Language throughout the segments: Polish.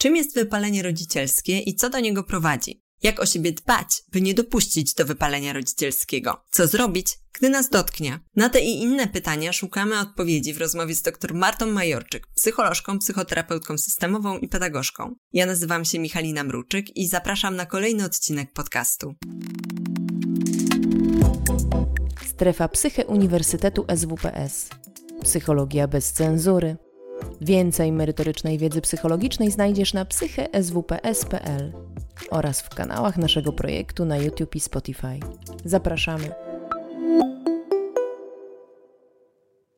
Czym jest wypalenie rodzicielskie i co do niego prowadzi? Jak o siebie dbać, by nie dopuścić do wypalenia rodzicielskiego? Co zrobić, gdy nas dotknie? Na te i inne pytania szukamy odpowiedzi w rozmowie z dr Martą Majorczyk, psycholożką, psychoterapeutką systemową i pedagogzką. Ja nazywam się Michalina Mruczyk i zapraszam na kolejny odcinek podcastu. Strefa Psyche Uniwersytetu SWPS. Psychologia bez cenzury. Więcej merytorycznej wiedzy psychologicznej znajdziesz na psycheswps.pl oraz w kanałach naszego projektu na YouTube i Spotify. Zapraszamy.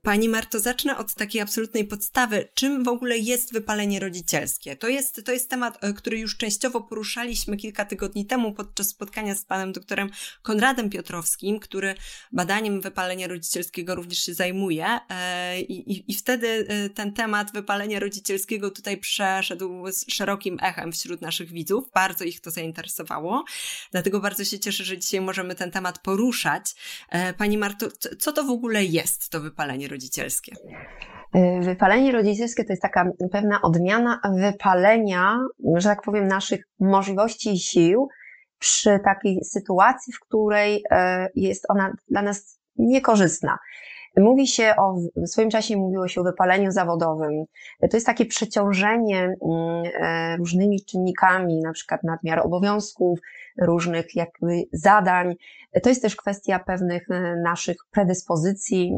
Pani Marto, zacznę od takiej absolutnej podstawy. Czym w ogóle jest wypalenie rodzicielskie? To jest, to jest temat, e, który już częściowo poruszaliśmy kilka tygodni temu podczas spotkania z panem doktorem Konradem Piotrowskim, który badaniem wypalenia rodzicielskiego również się zajmuje. E, I, i, i wtedy e, ten temat wypalenia rodzicielskiego tutaj przeszedł z szerokim echem wśród naszych widzów. Bardzo ich to zainteresowało. Dlatego bardzo się cieszę, że dzisiaj możemy ten temat poruszać. Pani Marto, co to w ogóle jest to wypalenie rodzicielskie? Y, wypalenie rodzicielskie to jest taka pewna odmiana wypalenia, że tak powiem, naszych możliwości i sił przy takiej sytuacji, w której e, jest ona dla nas niekorzystna. Mówi się o, w swoim czasie mówiło się o wypaleniu zawodowym. To jest takie przeciążenie mm, e, różnymi czynnikami, na przykład nadmiar obowiązków, różnych jakby zadań. To jest też kwestia pewnych e, naszych predyspozycji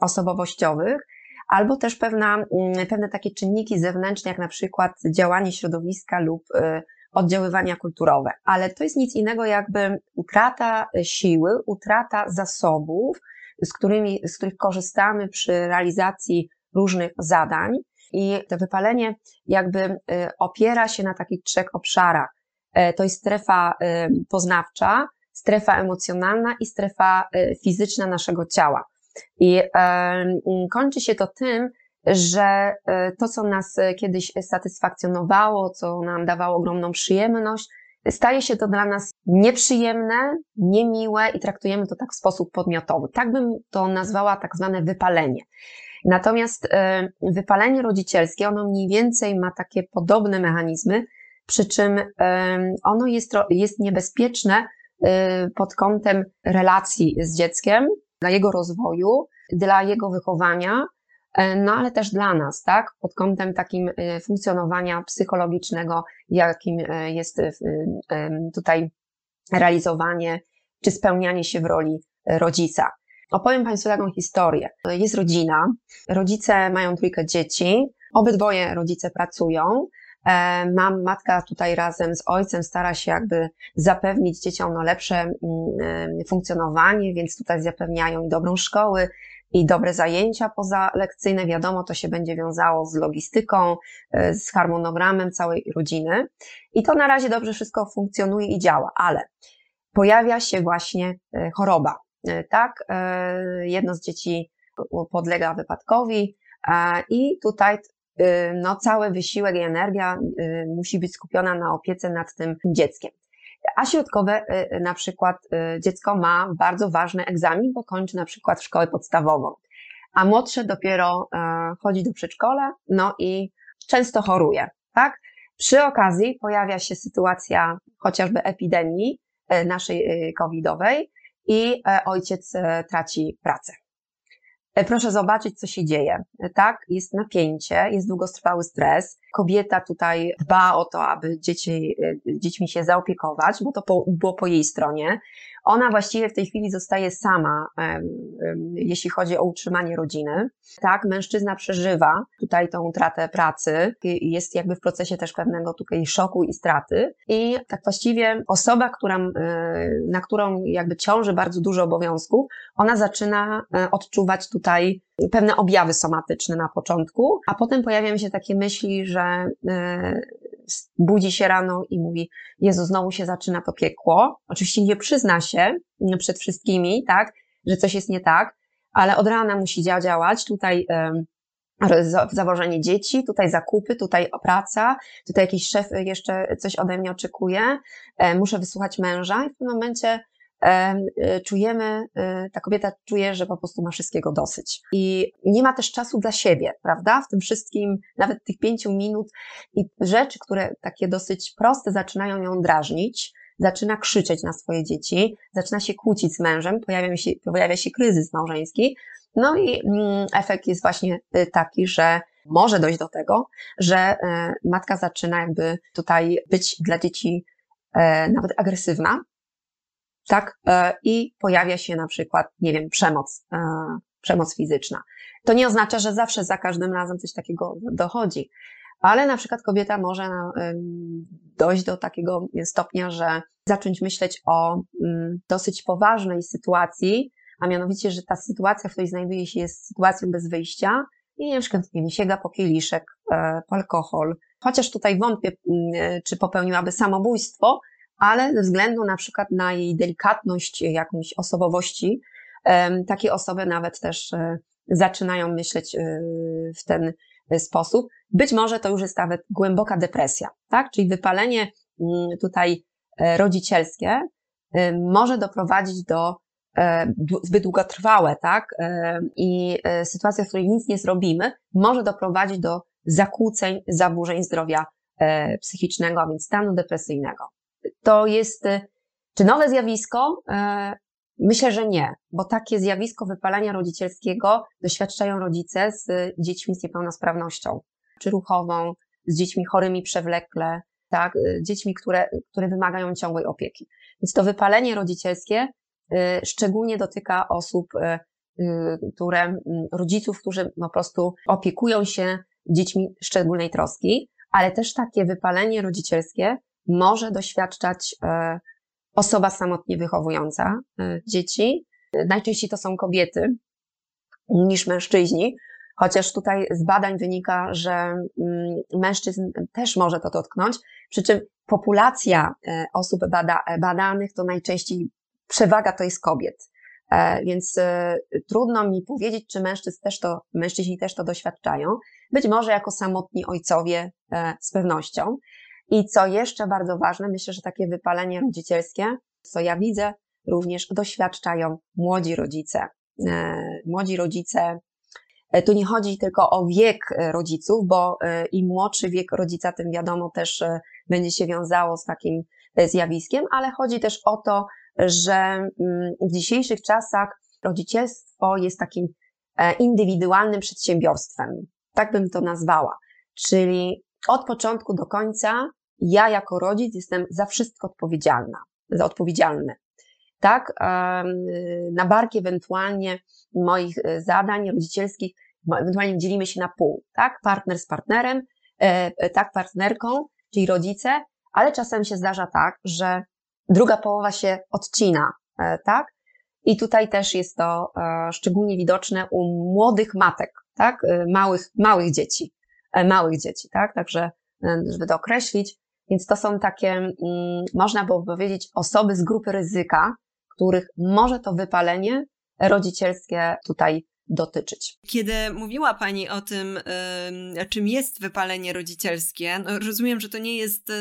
osobowościowych albo też pewna, mm, pewne takie czynniki zewnętrzne, jak na przykład działanie środowiska lub e, oddziaływania kulturowe. Ale to jest nic innego jakby utrata siły, utrata zasobów, z, którymi, z których korzystamy przy realizacji różnych zadań. I to wypalenie jakby y, opiera się na takich trzech obszarach. E, to jest strefa y, poznawcza, strefa emocjonalna i strefa y, fizyczna naszego ciała. I kończy się to tym, że to, co nas kiedyś satysfakcjonowało, co nam dawało ogromną przyjemność, staje się to dla nas nieprzyjemne, niemiłe i traktujemy to tak w sposób podmiotowy. Tak bym to nazwała tak zwane wypalenie. Natomiast e, wypalenie rodzicielskie, ono mniej więcej ma takie podobne mechanizmy, przy czym e, ono jest, jest niebezpieczne e, pod kątem relacji z dzieckiem, dla jego rozwoju, dla jego wychowania, no ale też dla nas, tak, pod kątem takim e, funkcjonowania psychologicznego, jakim e, jest tutaj realizowanie czy spełnianie się w roli rodzica. Opowiem Państwu taką historię. Jest rodzina, rodzice mają trójkę dzieci, obydwoje rodzice pracują. Mam, matka tutaj razem z ojcem stara się jakby zapewnić dzieciom no, lepsze mm, funkcjonowanie, więc tutaj zapewniają dobrą szkołę, i dobre zajęcia pozalekcyjne, wiadomo, to się będzie wiązało z logistyką, e, z harmonogramem całej rodziny. I to na razie dobrze wszystko funkcjonuje i działa, ale pojawia się właśnie e, choroba. E, tak, jedno z dzieci podlega wypadkowi i tutaj no, cały wysiłek i energia musi być skupiona na opiece nad tym dzieckiem. A środkowe y, y, na przykład y, dziecko ma bardzo ważny egzamin, bo kończy na przykład szkołę podstawową, a młodsze dopiero chodzi do przedszkola, no i często choruje, tak? Przy okazji pojawia się sytuacja chociażby epidemii naszej covidowej i ojciec traci pracę. E, proszę zobaczyć, co się dzieje. E, tak, jest napięcie, jest długotrwały stres. Kobieta tutaj dba o to, aby dzieci, e, dziećmi się zaopiekować, bo to po, było po jej stronie. Ona właściwie w tej chwili zostaje sama, jeśli chodzi o utrzymanie rodziny. Tak, mężczyzna przeżywa tutaj tą utratę pracy, jest jakby w procesie też pewnego tutaj szoku i straty. I tak właściwie osoba, która, na którą jakby ciąży bardzo dużo obowiązków, ona zaczyna e, odczuwać tutaj pewne objawy somatyczne na początku, a potem pojawiają się takie myśli, że e, budzi się rano i mówi, Jezu, znowu się zaczyna to piekło. Oczywiście nie przyzna się przed wszystkimi, tak, że coś jest nie tak, ale od rana musi działać. Tutaj zawożenie dzieci, tutaj zakupy, tutaj praca, tutaj jakiś szef jeszcze coś ode mnie oczekuje, e, muszę wysłuchać męża i w tym momencie czujemy, ta kobieta czuje, że po prostu ma wszystkiego dosyć. I nie ma też czasu dla siebie, prawda? W tym wszystkim, nawet tych pięciu minut i rzeczy, które takie dosyć proste zaczynają ją drażnić, zaczyna krzyczeć na swoje dzieci, zaczyna się kłócić z mężem, pojawia się, pojawia się kryzys małżeński. No i mm, efekt jest właśnie y, taki, że może dojść do tego, że matka zaczyna jakby tutaj być dla dzieci e, nawet agresywna, tak? E, I pojawia się na przykład, nie wiem, przemoc, przemoc fizyczna. To nie oznacza, że zawsze za każdym razem coś takiego dochodzi, ale na przykład kobieta może dojść do takiego stopnia, że zacząć myśleć o mm, dosyć poważnej sytuacji, a mianowicie, że ta sytuacja, w której znajduje się, jest sytuacją bez wyjścia i na przykład, nie wiem, sięga po kieliszek, e, po alkohol. Chociaż tutaj wątpię, mm, czy popełniłaby samobójstwo, ale ze względu na przykład na jej delikatność jakąś osobowości, takie osoby nawet też e, zaczynają myśleć e, w ten sposób. Być może to już jest nawet głęboka depresja, tak? Czyli wypalenie mm, tutaj rodzicielskie może doprowadzić do E, zbyt długotrwałe, tak? E, I e, sytuacja, w której nic nie zrobimy, może doprowadzić do zakłóceń, zaburzeń zdrowia psychicznego, a więc stanu depresyjnego. To jest, czy nowe zjawisko? Myślę, że nie, bo takie zjawisko wypalenia rodzicielskiego doświadczają rodzice z dziećmi z niepełnosprawnością, czy ruchową, z dziećmi chorymi przewlekle, tak, dziećmi, które, które wymagają ciągłej opieki. Więc to wypalenie rodzicielskie Y, szczególnie dotyka osób, y, y, które, rodziców, którzy po prostu opiekują się dziećmi szczególnej troski, ale też takie wypalenie rodzicielskie może doświadczać osoba samotnie wychowująca dzieci. Najczęściej to są kobiety niż mężczyźni, chociaż tutaj z badań wynika, że mężczyzn też może to dotknąć, przy czym populacja osób bada, badanych to najczęściej przewaga to jest kobiet. E, więc e, trudno mi powiedzieć, czy mężczyzn też to, mężczyźni też to doświadczają. Być może jako samotni ojcowie e, z pewnością. I co jeszcze bardzo ważne, myślę, że takie wypalenie rodzicielskie, co ja widzę, również doświadczają młodzi rodzice. Młodzi rodzice, tu nie chodzi tylko o wiek rodziców, bo im młodszy wiek rodzica, tym wiadomo też będzie się wiązało z takim zjawiskiem, ale chodzi też o to, że mm, w dzisiejszych czasach rodzicielstwo jest takim e, indywidualnym przedsiębiorstwem. Tak bym to nazwała. Czyli od początku do końca ja jako rodzic jestem za wszystko odpowiedzialna, za odpowiedzialny. Tak, na barki ewentualnie moich e, zadań rodzicielskich, ewentualnie dzielimy się na pół, tak? Partner z partnerem, e, tak, partnerką, czyli rodzice, ale czasem się zdarza tak, że druga połowa się odcina, e, tak? I tutaj też jest to e, szczególnie widoczne u młodych matek, tak? E, małych, małych dzieci, małych dzieci, tak? Także, żeby to określić, więc to są takie, mm, można by powiedzieć, osoby z grupy ryzyka, których może to wypalenie rodzicielskie tutaj dotyczyć. Kiedy mówiła Pani o tym, czym jest wypalenie rodzicielskie, no rozumiem, że to nie jest y,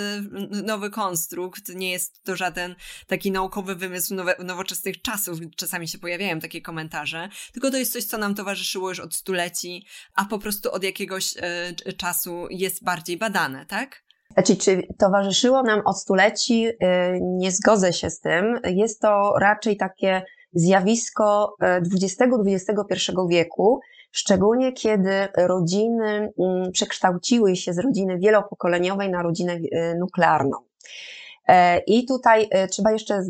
nowy konstrukt, nie jest to żaden taki naukowy wymysł nowoczesnych czasów, czasami się pojawiają takie komentarze, tylko to jest coś, co nam towarzyszyło już od stuleci, a po prostu od jakiegoś y, czasu jest bardziej badane, tak? Znaczy, czy towarzyszyło nam od stuleci? Y, nie zgodzę się z tym. Jest to raczej takie zjawisko XX-XXI e, wieku, szczególnie kiedy rodziny mm, przekształciły się z rodziny wielopokoleniowej na rodzinę e, nuklearną. E, I tutaj trzeba jeszcze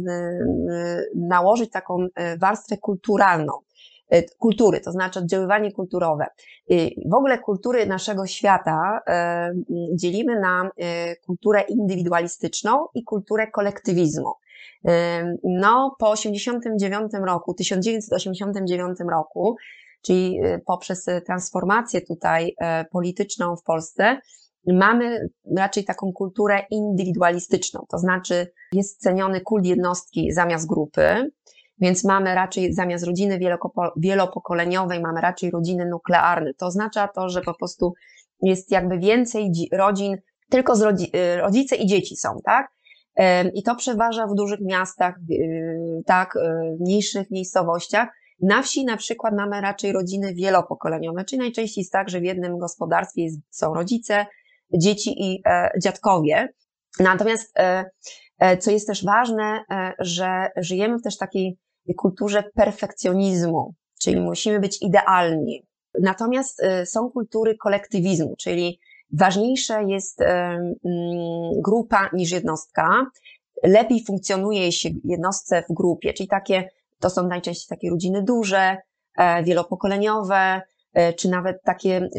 nałożyć taką warstwę kulturalną kultury, to znaczy oddziaływanie kulturowe. W ogóle kultury naszego świata dzielimy na kulturę indywidualistyczną i kulturę kolektywizmu. No, po 89 roku, 1989 roku, czyli poprzez transformację tutaj e, polityczną w Polsce, mamy raczej taką kulturę indywidualistyczną, to znaczy jest ceniony kult jednostki zamiast grupy, więc mamy raczej zamiast rodziny wielopokoleniowej, mamy raczej rodziny nuklearne. To oznacza to, że po prostu jest jakby więcej rodzin, tylko z rodzi y, rodzice i dzieci są, tak? I to przeważa w dużych miastach, tak, w mniejszych miejscowościach. Na wsi na przykład mamy raczej rodziny wielopokoleniowe, czyli najczęściej jest tak, że w jednym gospodarstwie są rodzice, dzieci i dziadkowie. Natomiast co jest też ważne, że żyjemy w też takiej kulturze perfekcjonizmu, czyli musimy być idealni. Natomiast y, są kultury kolektywizmu, czyli ważniejsza jest y, mm, grupa niż jednostka. Lepiej funkcjonuje się jednostce w grupie, czyli takie, to są najczęściej takie rodziny duże, e, wielopokoleniowe, e, czy nawet takie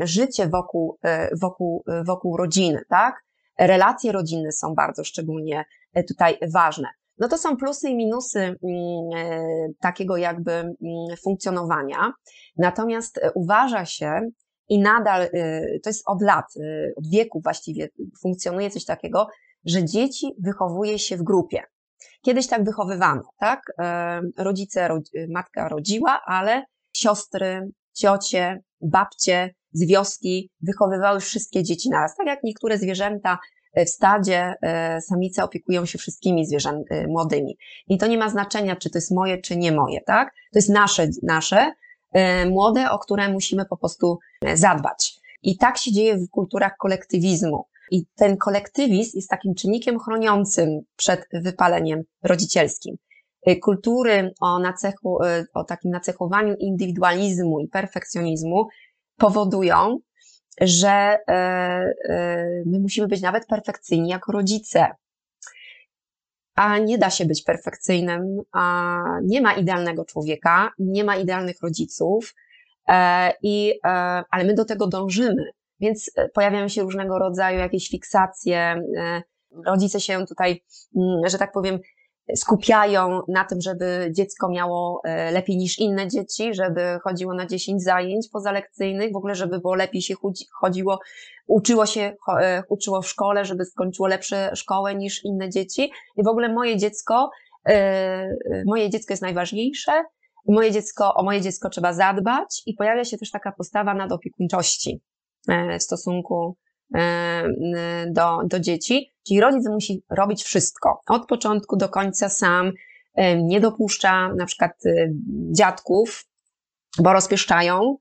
życie wokół, e, wokół, wokół rodziny, tak? Relacje rodzinne są bardzo szczególnie tutaj ważne. No to są plusy i minusy mm, e, takiego jakby mm, funkcjonowania. Natomiast e, uważa się i nadal, e, to jest od lat, od wieku właściwie funkcjonuje coś takiego, że dzieci wychowuje się w grupie. Kiedyś tak wychowywano, tak? Rodzice, matka rodziła, ale siostry, ciocie, babcie z wioski wychowywały wszystkie dzieci naraz. Tak jak niektóre zwierzęta w stadzie e, samice opiekują się wszystkimi zwierzętami e, młodymi. I to nie ma znaczenia, czy to jest moje, czy nie moje, tak? To jest nasze, nasze e, młode, o które musimy po prostu zadbać. I tak się dzieje w kulturach kolektywizmu. I ten kolektywizm jest takim czynnikiem chroniącym przed wypaleniem rodzicielskim. Kultury o, nacechu, o takim nacechowaniu indywidualizmu i perfekcjonizmu powodują, że e, e, my musimy być nawet perfekcyjni jako rodzice. A nie da się być perfekcyjnym, a nie ma idealnego człowieka, nie ma idealnych rodziców, e, i, ale my do tego dążymy. Więc pojawiają się różnego rodzaju jakieś fiksacje. Rodzice się tutaj, mm, że tak powiem, skupiają na tym, żeby dziecko miało e, lepiej niż inne dzieci, żeby chodziło na 10 zajęć pozalekcyjnych, w ogóle, żeby było lepiej się chodziło, uczyło się, e, uczyło w szkole, żeby skończyło lepsze szkołę niż inne dzieci. I w ogóle moje dziecko, e, moje dziecko jest najważniejsze, moje dziecko, o moje dziecko trzeba zadbać i pojawia się też taka postawa nadopiekuńczości w stosunku do, do dzieci, czyli rodzic musi robić wszystko, od początku do końca sam, e, nie dopuszcza na przykład e, dziadków, bo rozpieszczają.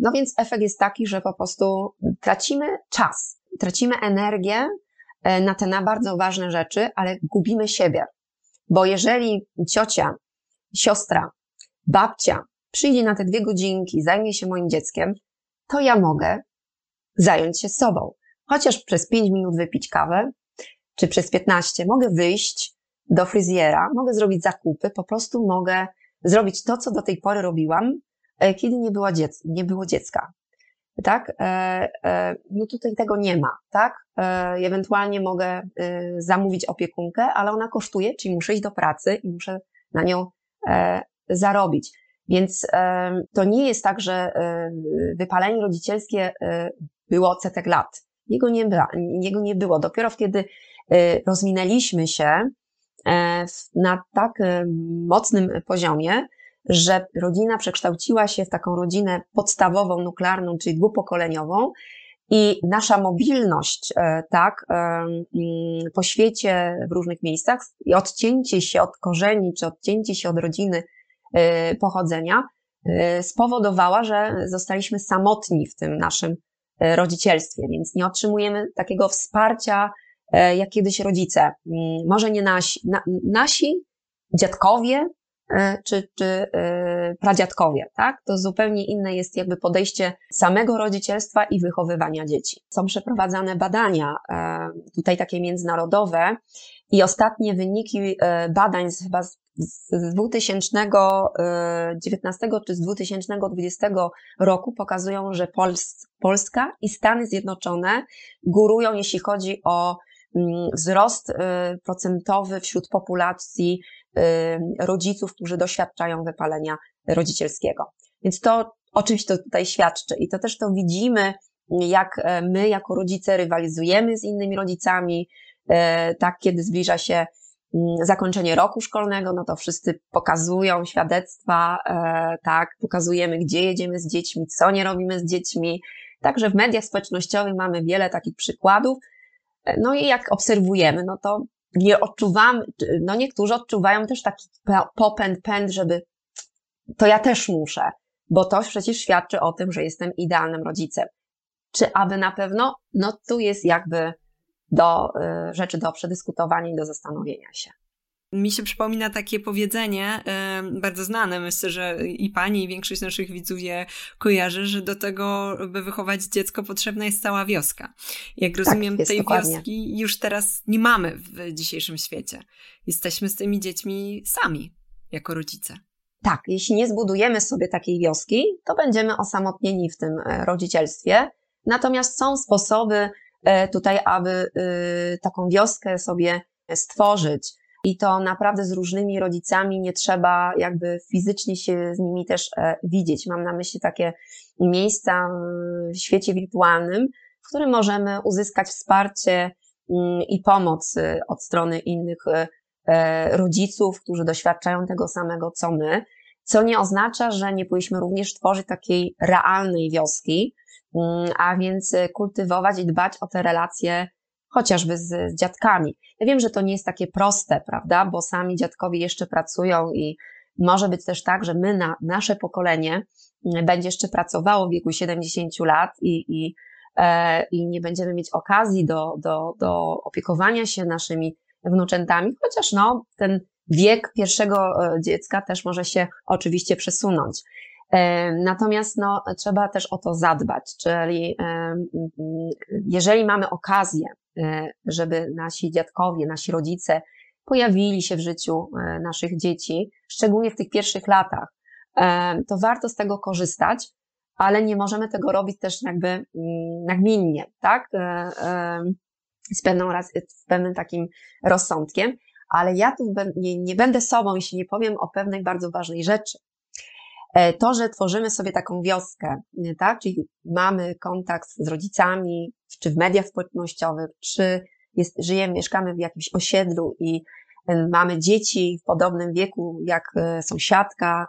No więc efekt jest taki, że po prostu tracimy czas, tracimy energię na te na bardzo ważne rzeczy, ale gubimy siebie. Bo jeżeli ciocia, siostra, babcia przyjdzie na te dwie godzinki, zajmie się moim dzieckiem, to ja mogę zająć się sobą. Chociaż przez 5 minut wypić kawę, czy przez 15 mogę wyjść do fryzjera, mogę zrobić zakupy, po prostu mogę zrobić to, co do tej pory robiłam, e, kiedy nie, była dziec nie było dziecka. Tak? E, e, no tutaj tego nie ma, tak? Ewentualnie mogę zamówić opiekunkę, ale ona kosztuje, czyli muszę iść do pracy i muszę na nią zarobić. Więc to nie jest tak, że wypalenie rodzicielskie było setek lat. Jego nie, jego nie było. Dopiero kiedy y, rozminęliśmy się e, na tak y, mocnym poziomie, że rodzina przekształciła się w taką rodzinę podstawową, nuklearną, czyli dwupokoleniową, i nasza mobilność, e, tak, po świecie, w różnych miejscach, i odcięcie się od korzeni, czy odcięcie się od rodziny pochodzenia, spowodowała, że zostaliśmy samotni w tym naszym rodzicielstwie, więc nie otrzymujemy takiego wsparcia, e, jak kiedyś rodzice. Mm, może nie nasi, na, nasi dziadkowie, e, czy, czy pradziadkowie, tak? To zupełnie inne jest jakby podejście samego rodzicielstwa i wychowywania dzieci. Są przeprowadzane badania, tutaj takie międzynarodowe i ostatnie wyniki badań z chyba z z 2019 czy z 2020 roku pokazują, że Pols Polska i Stany Zjednoczone górują, jeśli chodzi o mm, wzrost y, procentowy wśród populacji y, rodziców, którzy doświadczają wypalenia rodzicielskiego. Więc to oczywiście to tutaj świadczy i to też to widzimy, jak e, my jako rodzice rywalizujemy z innymi rodzicami, e, tak kiedy zbliża się zakończenie roku szkolnego, no to wszyscy pokazują świadectwa, e, tak, pokazujemy, gdzie jedziemy z dziećmi, co nie robimy z dziećmi. Także w mediach społecznościowych mamy wiele takich przykładów. No i jak obserwujemy, no to nie odczuwamy, no niektórzy odczuwają też taki popęd, pęd, żeby to ja też muszę, bo to przecież świadczy o tym, że jestem idealnym rodzicem. Czy aby na pewno? No tu jest jakby do y, rzeczy do przedyskutowania i do zastanowienia się. Mi się przypomina takie powiedzenie, bardzo znane, myślę, że i pani, i większość naszych widzów je kojarzy, że do tego, by wychować dziecko, potrzebna jest cała wioska. Jak tak, rozumiem, tak, tej dokładnie. wioski już teraz nie mamy w dzisiejszym świecie. Jesteśmy z tymi dziećmi sami, jako rodzice. Tak, jeśli nie zbudujemy sobie takiej wioski, to będziemy osamotnieni w tym e, rodzicielstwie. Natomiast są sposoby tutaj, aby y, taką wioskę sobie stworzyć i to naprawdę z różnymi rodzicami nie trzeba jakby fizycznie się z nimi też e, widzieć. Mam na myśli takie miejsca w świecie wirtualnym, w którym możemy uzyskać wsparcie mm, i pomoc y, od strony innych e, e, rodziców, którzy doświadczają tego samego co my, co nie oznacza, że nie powinniśmy również tworzyć takiej realnej wioski, a więc kultywować i dbać o te relacje chociażby z, z dziadkami. Ja wiem, że to nie jest takie proste, prawda, bo sami dziadkowie jeszcze pracują i może być też tak, że my, na, nasze pokolenie mm, będzie jeszcze pracowało w wieku 70 lat i, i, e, i nie będziemy mieć okazji do, do, do opiekowania się naszymi wnuczętami, chociaż no, ten wiek pierwszego e, dziecka też może się oczywiście przesunąć. E, natomiast no, trzeba też o to zadbać, czyli jeżeli mamy okazję E, żeby nasi dziadkowie, nasi rodzice pojawili się w życiu e, naszych dzieci, szczególnie w tych pierwszych latach, e, to warto z tego korzystać, ale nie możemy tego robić też jakby mm, nagminnie, tak? Z pewną, z pewnym takim rozsądkiem, ale ja tu nie, nie będę sobą, jeśli nie powiem o pewnej bardzo ważnej rzeczy. To, że tworzymy sobie taką wioskę, tak? Czyli mamy kontakt z rodzicami, czy w mediach społecznościowych, czy jest, żyjemy, mieszkamy w jakimś osiedlu i e, mamy dzieci w podobnym wieku jak e, sąsiadka,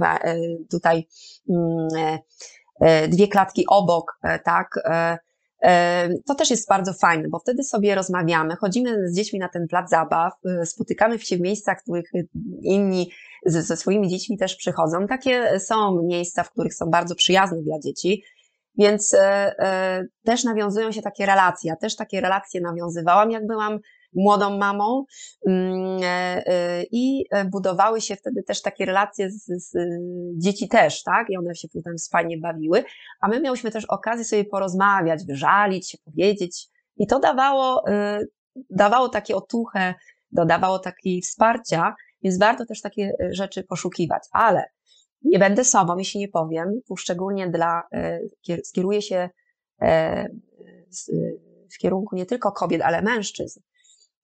e, tutaj mm, dwie klatki obok, tak, to też jest bardzo fajne, bo wtedy sobie rozmawiamy, chodzimy z dziećmi na ten plac zabaw, spotykamy się w miejscach, w których inni ze swoimi dziećmi też przychodzą. Takie są miejsca, w których są bardzo przyjazne dla dzieci. Więc e, e, też nawiązują się takie relacje. Ja też takie relacje nawiązywałam, jak byłam młodą mamą mm, e, i budowały się wtedy też takie relacje z, z dzieci też, tak? I one się potem fajnie bawiły, a my miałyśmy też okazję sobie porozmawiać, wyżalić się, powiedzieć i to dawało, dawało takie otuchę, dodawało takie wsparcia, więc warto też takie rzeczy poszukiwać, ale nie będę sobą, jeśli nie powiem, tu szczególnie dla, e, skieruję się e, w kierunku nie tylko kobiet, ale mężczyzn.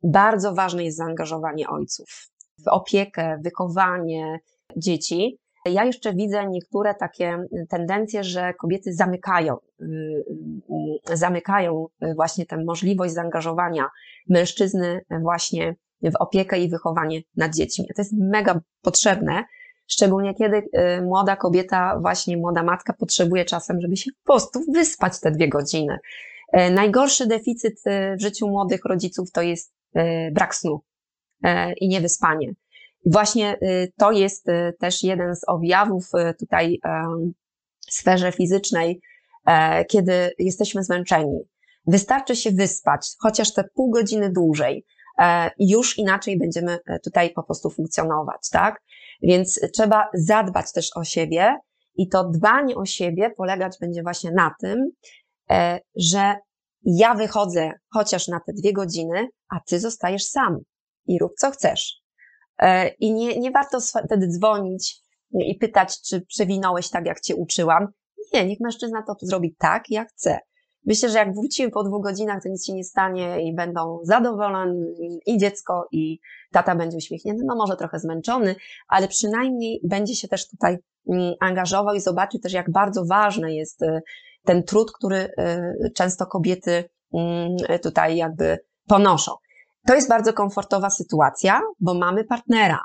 Bardzo ważne jest zaangażowanie ojców w opiekę, wychowanie dzieci. Ja jeszcze widzę niektóre takie tendencje, że kobiety zamykają, y, y, zamykają właśnie tę możliwość zaangażowania mężczyzny właśnie w opiekę i wychowanie nad dziećmi. To jest mega potrzebne, Szczególnie kiedy y, młoda kobieta, właśnie młoda matka potrzebuje czasem, żeby się po prostu wyspać te dwie godziny. E, najgorszy deficyt y, w życiu młodych rodziców to jest y, brak snu e, i niewyspanie. Właśnie to jest też jeden z objawów tutaj w sferze fizycznej, e, kiedy jesteśmy zmęczeni. Wystarczy się wyspać, chociaż te pół godziny dłużej, już inaczej będziemy tutaj po prostu funkcjonować, tak? Więc trzeba zadbać też o siebie i to dbanie o siebie polegać będzie właśnie na tym, e, że ja wychodzę chociaż na te dwie godziny, a ty zostajesz sam i rób co chcesz. E, I nie, nie warto wtedy dzwonić i pytać, czy przewinąłeś tak, jak cię uczyłam. Nie, niech mężczyzna to zrobi tak, jak chce. Myślę, że jak wrócimy po dwóch godzinach, to nic się nie stanie i będą zadowoleni i dziecko, i tata będzie uśmiechnięty, no może trochę zmęczony, ale przynajmniej będzie się też tutaj mm, angażował i zobaczy też, jak bardzo ważny jest y, ten trud, który y, często kobiety mm, tutaj jakby ponoszą. To jest bardzo komfortowa sytuacja, bo mamy partnera.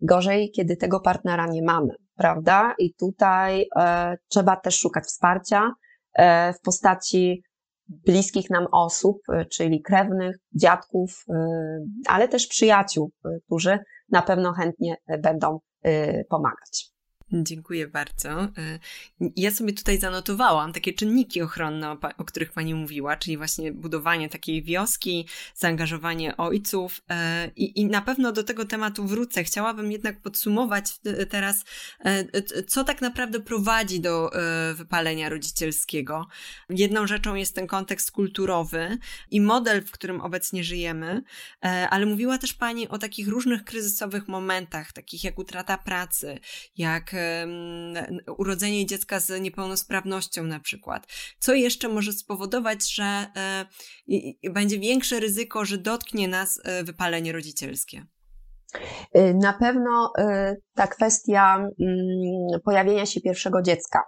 Gorzej, kiedy tego partnera nie mamy, prawda? I tutaj e, trzeba też szukać wsparcia, w postaci bliskich nam osób, czyli krewnych, dziadków, ale też przyjaciół, którzy na pewno chętnie będą pomagać. Dziękuję bardzo. E, ja sobie tutaj zanotowałam takie czynniki ochronne, o, których Pani mówiła, czyli właśnie budowanie takiej wioski, zaangażowanie ojców e, i, i na pewno do tego tematu wrócę. Chciałabym jednak podsumować teraz, e, co tak naprawdę prowadzi do wypalenia rodzicielskiego. Jedną rzeczą jest ten kontekst kulturowy i model, w którym obecnie żyjemy, ale mówiła też Pani o takich różnych kryzysowych momentach, takich jak utrata pracy, jak urodzenie dziecka z niepełnosprawnością na przykład. Co jeszcze może spowodować, że e, będzie większe ryzyko, że dotknie nas e, wypalenie rodzicielskie? Y, na pewno y, ta kwestia mm, pojawienia się pierwszego dziecka,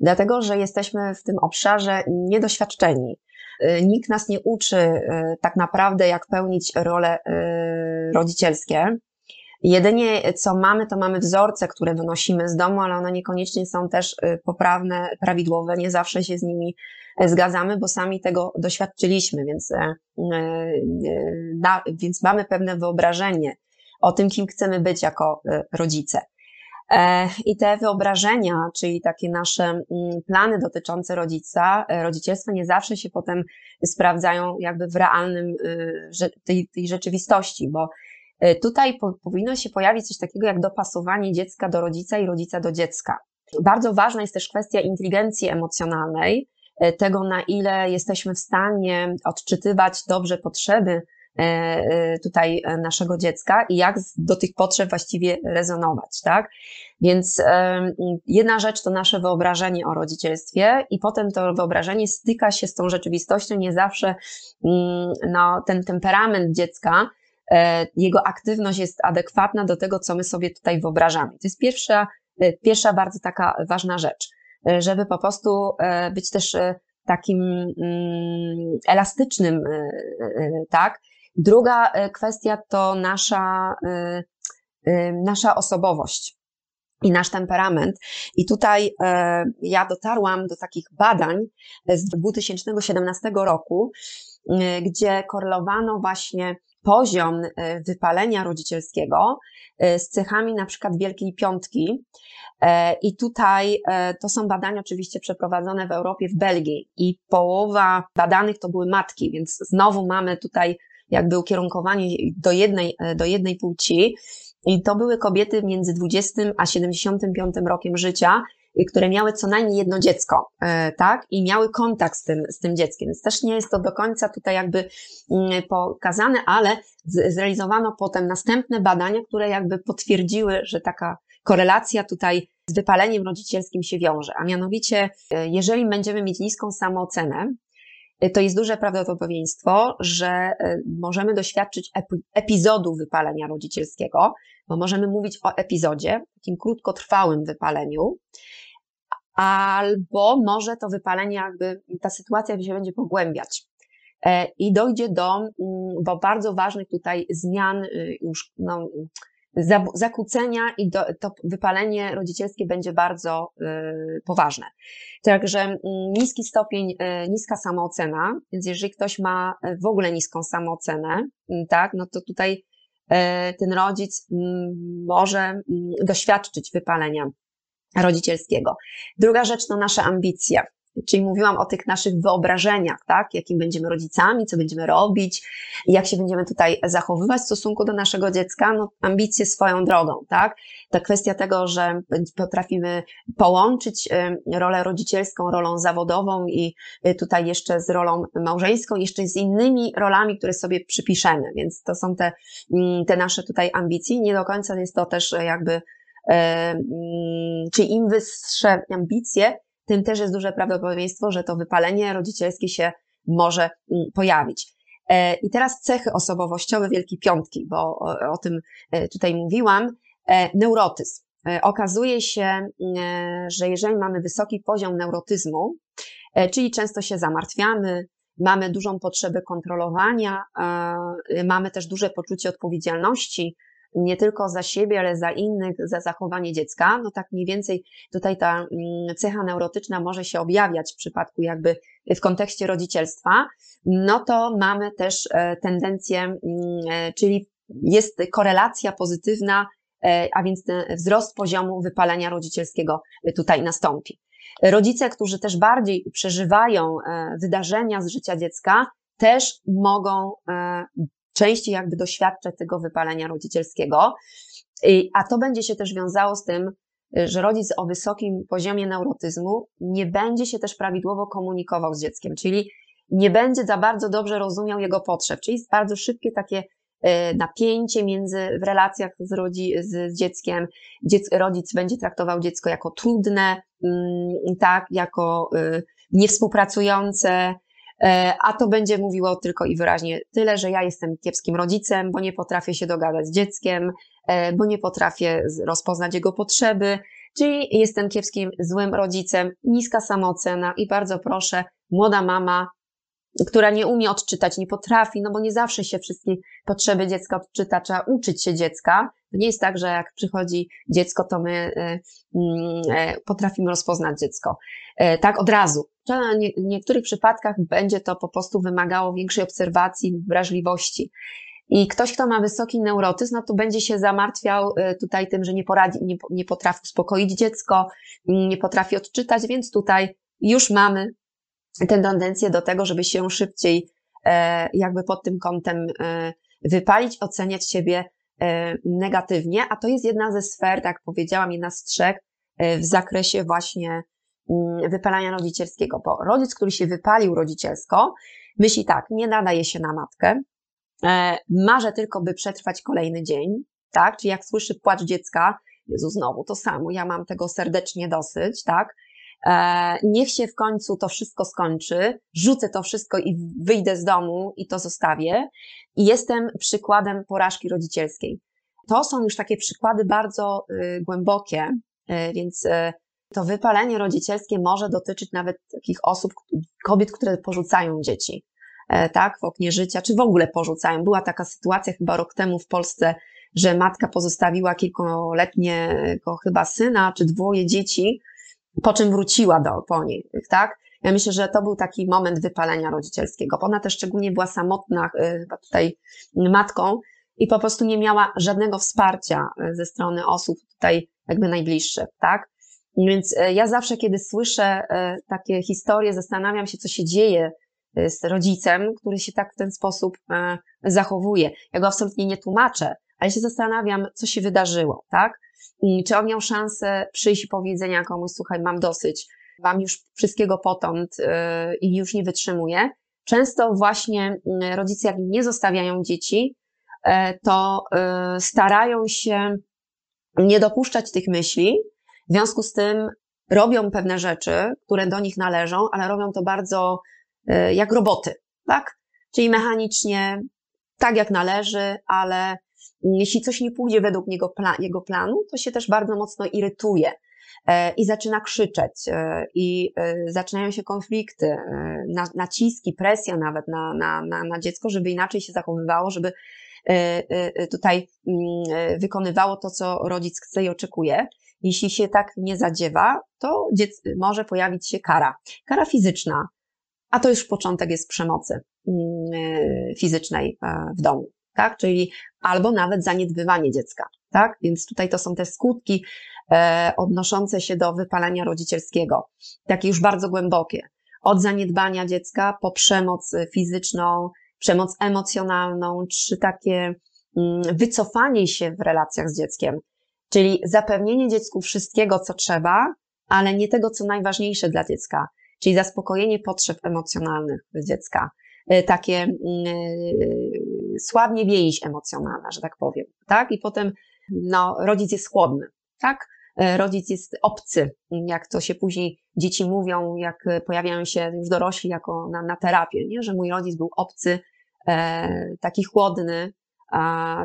dlatego że jesteśmy w tym obszarze niedoświadczeni. Y, nikt nas nie uczy tak naprawdę, jak pełnić role rodzicielskie. Jedynie co mamy, to mamy wzorce, które wynosimy z domu, ale one niekoniecznie są też y, poprawne, prawidłowe, nie zawsze się z nimi e, zgadzamy, bo sami tego doświadczyliśmy, więc, e, e, więc mamy pewne wyobrażenie o tym, kim chcemy być jako rodzice. I te wyobrażenia, czyli takie nasze mm, plany dotyczące rodzica, rodzicielstwa nie zawsze się potem sprawdzają jakby w realnym y, tej, tej rzeczywistości, bo E, tutaj po, powinno się pojawić coś takiego jak dopasowanie dziecka do rodzica i rodzica do dziecka. Bardzo ważna jest też kwestia inteligencji emocjonalnej, e, tego na ile jesteśmy w stanie odczytywać dobrze potrzeby e, tutaj naszego dziecka i jak do tych potrzeb właściwie rezonować, tak? Więc jedna rzecz to nasze wyobrażenie o rodzicielstwie i potem to wyobrażenie styka się z tą rzeczywistością, nie zawsze mm, no, ten temperament dziecka E, jego aktywność jest adekwatna do tego, co my sobie tutaj wyobrażamy. To jest pierwsza, e, pierwsza bardzo taka ważna rzecz, e, żeby po prostu być też takim mm, elastycznym, tak? Druga kwestia to nasza, nasza osobowość i nasz temperament. I tutaj ja dotarłam do takich badań z 2017 roku, gdzie korelowano właśnie poziom e, wypalenia rodzicielskiego e, z cechami na przykład Wielkiej Piątki. E, I tutaj to są badania oczywiście przeprowadzone w Europie, w Belgii i połowa badanych to były matki, więc znowu mamy tutaj jakby ukierunkowanie do jednej, do jednej płci. I to były kobiety między 20 a 75 rokiem życia, które miały co najmniej jedno dziecko, e, tak? I miały kontakt z tym, z tym dzieckiem. Więc też nie jest to do końca tutaj jakby mm, pokazane, ale zrealizowano potem następne badania, które jakby potwierdziły, że taka korelacja tutaj z wypaleniem rodzicielskim się wiąże. A mianowicie, e, jeżeli będziemy mieć niską samoocenę, e, to jest duże prawdopodobieństwo, że możemy doświadczyć epizodu wypalenia rodzicielskiego, bo możemy mówić o epizodzie, takim krótkotrwałym wypaleniu, albo może to wypalenie, jakby ta sytuacja się będzie pogłębiać. E, I dojdzie do, mm, bo bardzo ważnych tutaj zmian, y, już no, zakłócenia i do, to wypalenie rodzicielskie będzie bardzo y, poważne. Także mm, niski stopień, y, niska samoocena, więc jeżeli ktoś ma w ogóle niską samoocenę, mm, tak, no to tutaj ten rodzic może doświadczyć wypalenia rodzicielskiego. Druga rzecz to nasze ambicje. Czyli mówiłam o tych naszych wyobrażeniach, tak? Jakim będziemy rodzicami, co będziemy robić, jak się będziemy tutaj zachowywać w stosunku do naszego dziecka. No, ambicje swoją drogą, tak? Ta kwestia tego, że potrafimy połączyć rolę rodzicielską, rolą zawodową i y, tutaj jeszcze z rolą małżeńską, jeszcze z innymi rolami, które sobie przypiszemy. Więc to są te, mm, te nasze tutaj ambicje. Nie do końca jest to też jakby E, mm, czyli im wyższe ambicje, tym też jest duże prawdopodobieństwo, że to wypalenie rodzicielskie się może mm, pojawić. E, I teraz cechy osobowościowe Wielkiej Piątki, bo o, o tym e, tutaj mówiłam. Neurotyzm. Okazuje się, mm, że jeżeli mamy wysoki poziom neurotyzmu, czyli często się zamartwiamy, mamy dużą potrzebę kontrolowania, mamy też duże poczucie odpowiedzialności, nie tylko za siebie, ale za innych, za zachowanie dziecka, no tak mniej więcej tutaj ta mm, cecha neurotyczna może się objawiać w przypadku jakby w kontekście rodzicielstwa, no to mamy też e, tendencję, mm, e, czyli jest korelacja pozytywna, e, a więc wzrost poziomu wypalenia rodzicielskiego tutaj nastąpi. Rodzice, którzy też bardziej przeżywają wydarzenia z życia dziecka, też mogą częściej jakby doświadczać tego wypalenia rodzicielskiego. A to będzie się też wiązało z tym, że rodzic o wysokim poziomie neurotyzmu nie będzie się też prawidłowo komunikował z dzieckiem, czyli nie będzie za bardzo dobrze rozumiał jego potrzeb, czyli jest bardzo szybkie takie e, napięcie między, w relacjach z, rodzi, z dzieckiem. Dziec, rodzic będzie traktował dziecko jako trudne, mm, tak, jako y, niewspółpracujące, a to będzie mówiło tylko i wyraźnie tyle, że ja jestem kiepskim rodzicem, bo nie potrafię się dogadać z dzieckiem, e, bo nie potrafię rozpoznać jego potrzeby, czyli jestem kiepskim, złym rodzicem, niska samoocena i bardzo proszę, młoda mama, która nie umie odczytać, nie potrafi, no bo nie zawsze się wszystkie potrzeby dziecka odczyta, trzeba uczyć się dziecka. Nie jest tak, że jak przychodzi dziecko, to my e, mm, potrafimy rozpoznać dziecko. Tak od razu. W niektórych przypadkach będzie to po prostu wymagało większej obserwacji, wrażliwości. I ktoś, kto ma wysoki neurotyzm, no to będzie się zamartwiał y, tutaj tym, że nie, poradzi, nie, nie potrafi uspokoić dziecko, nie potrafi odczytać, więc tutaj już mamy tę tendencję do tego, żeby się szybciej e, jakby pod tym kątem e, wypalić, oceniać siebie e, negatywnie, a to jest jedna ze sfer, tak powiedziałam, jedna z trzech w zakresie właśnie Mm, wypalania rodzicielskiego, bo rodzic, który się wypalił rodzicielsko, myśli tak, nie nadaje się na matkę, e, marzę tylko, by przetrwać kolejny dzień, tak? Czyli jak słyszy płacz dziecka, Jezu, znowu to samo, ja mam tego serdecznie dosyć, tak? E, niech się w końcu to wszystko skończy, rzucę to wszystko i wyjdę z domu i to zostawię. I jestem przykładem porażki rodzicielskiej. To są już takie przykłady bardzo y, głębokie, y, więc y, to wypalenie rodzicielskie może dotyczyć nawet takich osób, kobiet, które porzucają dzieci, e, tak, w oknie życia, czy w ogóle porzucają. Była taka sytuacja chyba rok temu w Polsce, że matka pozostawiła kilkuletniego chyba syna, czy dwoje dzieci, po czym wróciła do, po nich, tak? Ja myślę, że to był taki moment wypalenia rodzicielskiego. Ona też szczególnie była samotna, e, chyba tutaj matką i po prostu nie miała żadnego wsparcia e, ze strony osób tutaj jakby najbliższych, tak? Więc e, ja zawsze, kiedy słyszę e, takie historie, zastanawiam się, co się dzieje e, z rodzicem, który się tak w ten sposób zachowuje. Ja go absolutnie nie tłumaczę, ale się zastanawiam, co się wydarzyło, tak? Czy on miał szansę przyjść i powiedzenia komuś, słuchaj, mam dosyć, mam już wszystkiego potąd i już nie wytrzymuję. Często właśnie rodzice, jak nie zostawiają dzieci, to starają się nie dopuszczać tych myśli, w związku z tym robią pewne rzeczy, które do nich należą, ale robią to bardzo e, jak roboty, tak? Czyli mechanicznie, tak jak należy, ale jeśli coś nie pójdzie według niego, jego planu, to się też bardzo mocno irytuje e, i zaczyna krzyczeć e, i zaczynają się konflikty, naciski, presja nawet na, na, na, na dziecko, żeby inaczej się zachowywało, żeby tutaj mm, wykonywało to, co rodzic chce i oczekuje. Jeśli się tak nie zadziewa, to może pojawić się kara. Kara fizyczna, a to już początek jest przemocy mm, e, fizycznej e, w domu, tak? Czyli albo nawet zaniedbywanie dziecka, tak? Więc tutaj to są te skutki e, odnoszące się do wypalenia rodzicielskiego, takie już bardzo głębokie. Od zaniedbania dziecka po przemoc fizyczną, przemoc emocjonalną, czy takie mm, wycofanie się w relacjach z dzieckiem, Czyli zapewnienie dziecku wszystkiego, co trzeba, ale nie tego, co najważniejsze dla dziecka, czyli zaspokojenie potrzeb emocjonalnych dziecka. Y, takie yy, słabnie więź emocjonalna, że tak powiem, tak? I potem, no, rodzic jest chłodny, tak? Y, rodzic jest obcy, jak to się później dzieci mówią, jak pojawiają się już dorośli jako na, na terapię, nie? że mój rodzic był obcy, e, taki chłodny,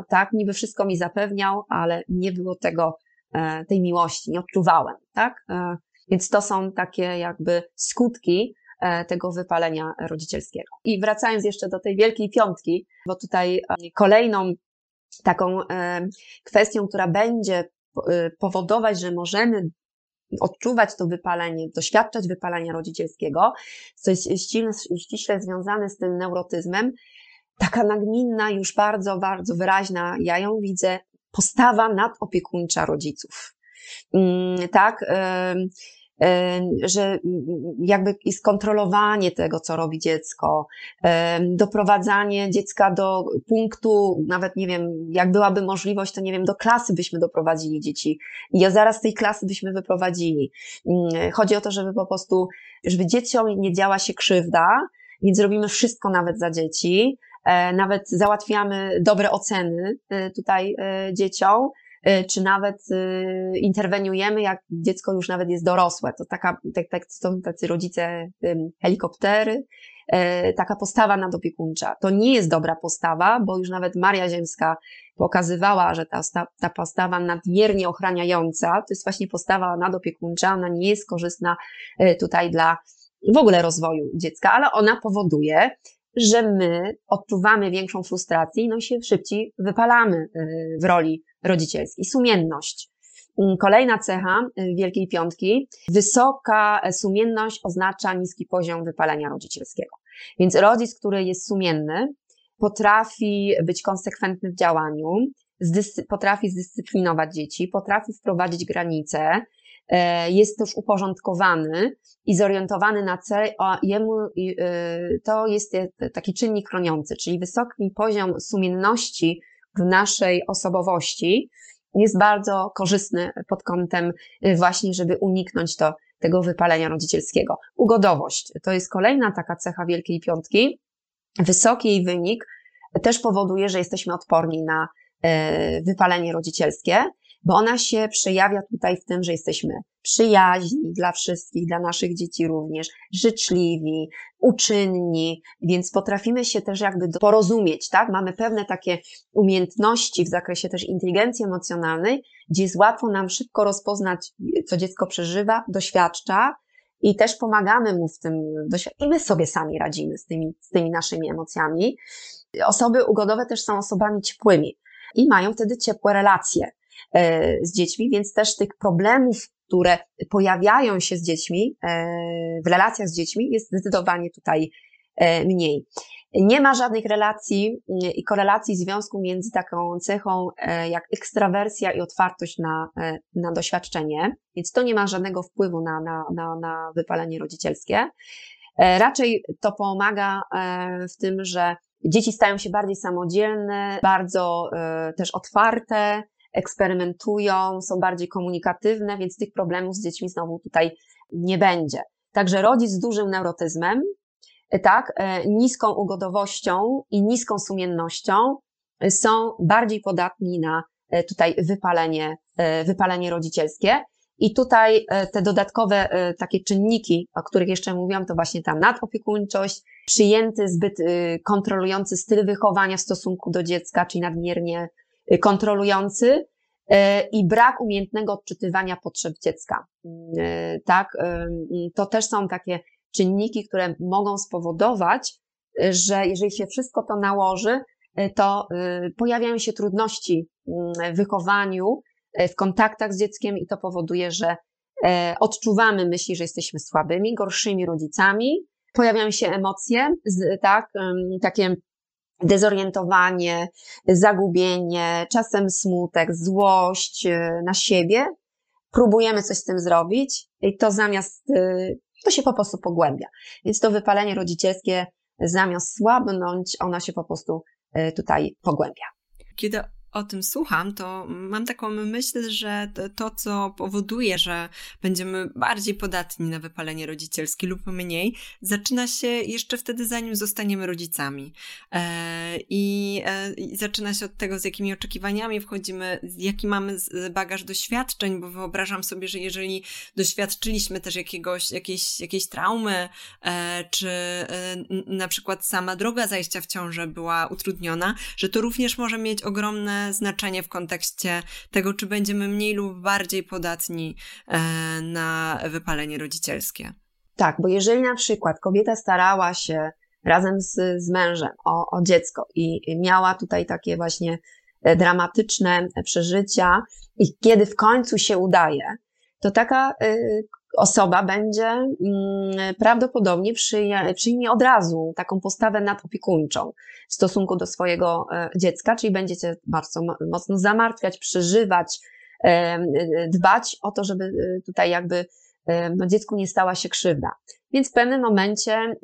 tak, niby wszystko mi zapewniał, ale nie było tego, e, tej miłości, nie odczuwałem, tak? E, więc to są takie jakby skutki e, tego wypalenia rodzicielskiego. I wracając jeszcze do tej wielkiej piątki, bo tutaj kolejną taką kwestią, która będzie powodować, że możemy odczuwać to wypalenie, doświadczać wypalenia rodzicielskiego, co jest ściśle, ściśle związane z tym neurotyzmem, taka nagminna, już bardzo, bardzo wyraźna, ja ją widzę, postawa nadopiekuńcza rodziców. Mm, tak, że jakby skontrolowanie tego, co robi dziecko, doprowadzanie dziecka do punktu, nawet nie wiem, jak byłaby możliwość, to nie wiem, do klasy byśmy doprowadzili dzieci i zaraz tej klasy byśmy wyprowadzili. Mm, chodzi o to, żeby po prostu, żeby dzieciom nie działa się krzywda, więc robimy wszystko nawet za dzieci, nawet załatwiamy dobre oceny e, tutaj e, dzieciom, czy nawet interweniujemy, jak dziecko już nawet jest dorosłe. To taka, tak, tak, są tacy rodzice helikoptery, taka postawa nadopiekuńcza. To nie jest dobra postawa, bo już nawet Maria Ziemska pokazywała, że ta, ta postawa nadmiernie ochraniająca to jest właśnie postawa nadopiekuńcza, ona nie jest korzystna tutaj dla w ogóle rozwoju dziecka, ale ona powoduje, że my odczuwamy większą frustrację, no i się szybciej wypalamy w roli rodzicielskiej. Sumienność. Mm, kolejna cecha y, Wielkiej Piątki. Wysoka sumienność oznacza niski poziom wypalenia rodzicielskiego. Więc rodzic, który jest sumienny, potrafi być konsekwentny w działaniu, potrafi zdyscyplinować dzieci, potrafi wprowadzić granice, e, jest też uporządkowany i zorientowany na cel, a jemu y, to jest taki czynnik chroniący, czyli wysoki poziom sumienności w naszej osobowości jest bardzo korzystny pod kątem y, właśnie, żeby uniknąć to, tego wypalenia rodzicielskiego. Ugodowość to jest kolejna taka cecha Wielkiej Piątki. Wysoki jej wynik też powoduje, że jesteśmy odporni na wypalenie rodzicielskie bo ona się przejawia tutaj w tym, że jesteśmy przyjaźni dla wszystkich, dla naszych dzieci również, życzliwi, uczynni, więc potrafimy się też jakby porozumieć, tak? Mamy pewne takie umiejętności w zakresie też inteligencji emocjonalnej, gdzie jest łatwo nam szybko rozpoznać, co dziecko przeżywa, doświadcza, i też pomagamy mu w tym, i my sobie sami radzimy z tymi, z tymi naszymi emocjami. Osoby ugodowe też są osobami ciepłymi i mają wtedy ciepłe relacje z dziećmi, więc też tych problemów, które pojawiają się z dziećmi, e, w relacjach z dziećmi, jest zdecydowanie tutaj e, mniej. Nie ma żadnych relacji i korelacji związku między taką cechą jak ekstrawersja i otwartość na, na doświadczenie, więc to nie ma żadnego wpływu na, na, na, na wypalenie rodzicielskie. Raczej to pomaga w tym, że dzieci stają się bardziej samodzielne, bardzo też otwarte, eksperymentują, są bardziej komunikatywne, więc tych problemów z dziećmi znowu tutaj nie będzie. Także rodzic z dużym neurotyzmem, e, tak, e, niską ugodowością i niską sumiennością e, są bardziej podatni na tutaj wypalenie, wypalenie rodzicielskie. I tutaj te dodatkowe takie czynniki, o których jeszcze mówiłam, to właśnie ta nadopiekuńczość, przyjęty zbyt kontrolujący styl wychowania w stosunku do dziecka, czyli nadmiernie kontrolujący e, i brak umiejętnego odczytywania potrzeb dziecka. E, tak, e, to też są takie czynniki, które mogą spowodować, że jeżeli się wszystko to nałoży, to pojawiają się trudności w wychowaniu, w kontaktach z dzieckiem i to powoduje, że odczuwamy myśli, że jesteśmy słabymi, gorszymi rodzicami, pojawiają się emocje, tak, takie dezorientowanie, zagubienie, czasem smutek, złość e, na siebie. Próbujemy coś z tym zrobić i to zamiast, e, to się po prostu pogłębia. Więc to wypalenie rodzicielskie zamiast słabnąć, ona się po prostu e, tutaj pogłębia. Kiedy o tym słucham, to mam taką myśl, że to, co powoduje, że będziemy bardziej podatni na wypalenie rodzicielskie lub mniej, zaczyna się jeszcze wtedy, zanim zostaniemy rodzicami. E, I, e, I zaczyna się od tego, z jakimi oczekiwaniami wchodzimy, jaki mamy bagaż doświadczeń, bo wyobrażam sobie, że jeżeli doświadczyliśmy też jakiegoś, jakiejś, jakiejś traumy, e, czy na przykład sama droga zajścia w ciążę była utrudniona, że to również może mieć ogromne znaczenie w kontekście tego, czy będziemy mniej lub bardziej podatni e, na wypalenie rodzicielskie. Tak, bo jeżeli na przykład kobieta starała się razem z, z mężem o, o dziecko i miała tutaj takie właśnie dramatyczne przeżycia i kiedy w końcu się udaje, to taka osoba będzie mm, prawdopodobnie przyjmie, od razu taką postawę nadopiekuńczą w stosunku do swojego dziecka, czyli będziecie bardzo mocno zamartwiać, przeżywać, dbać o to, żeby tutaj jakby no, dziecku nie stała się krzywda. Więc w pewnym momencie mm,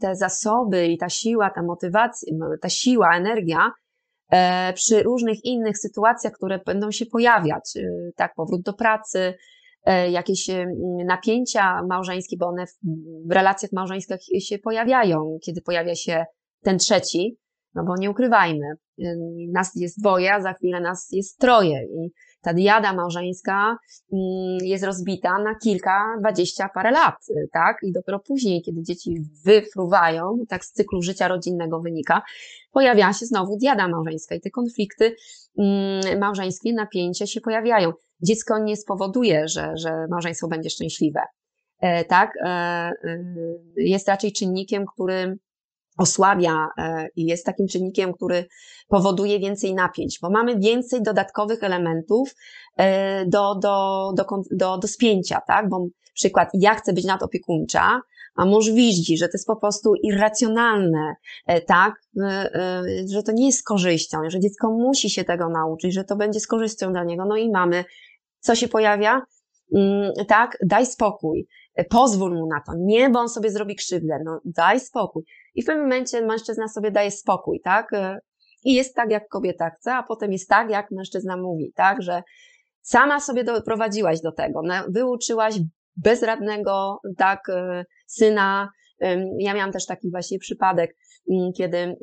te zasoby i ta siła, ta motywacja, ta siła, energia e, przy różnych innych sytuacjach, które będą się pojawiać, tak, powrót do pracy, e, jakieś y, napięcia małżeńskie, bo one w relacjach małżeńskich się pojawiają, kiedy pojawia się ten trzeci, no bo nie ukrywajmy, nas jest dwoje, a za chwilę nas jest troje i ta diada małżeńska mm, jest rozbita na kilka, dwadzieścia parę lat, tak? I dopiero później, kiedy dzieci wyfruwają, tak z cyklu życia rodzinnego wynika, pojawia się znowu diada małżeńska i te konflikty mm, małżeńskie, napięcia się pojawiają. Dziecko nie spowoduje, że, że małżeństwo będzie szczęśliwe. E, tak? E, e, jest raczej czynnikiem, który osłabia i jest takim czynnikiem, który powoduje więcej napięć, bo mamy więcej dodatkowych elementów do, do, do, do, do spięcia, tak? Bo przykład, ja chcę być nadopiekuńcza, a mąż widzi, że to jest po prostu irracjonalne, tak, że to nie jest z korzyścią, że dziecko musi się tego nauczyć, że to będzie z korzyścią dla niego. No i mamy, co się pojawia? Mm, tak, daj spokój, pozwól mu na to, nie, bo on sobie zrobi krzywdę, no daj spokój. I w pewnym momencie mężczyzna sobie daje spokój, tak? I jest tak, jak kobieta chce, a potem jest tak, jak mężczyzna mówi, tak? Że sama sobie doprowadziłaś do tego, wyuczyłaś bezradnego, tak, syna. Ja miałam też taki właśnie przypadek, mm, kiedy mm,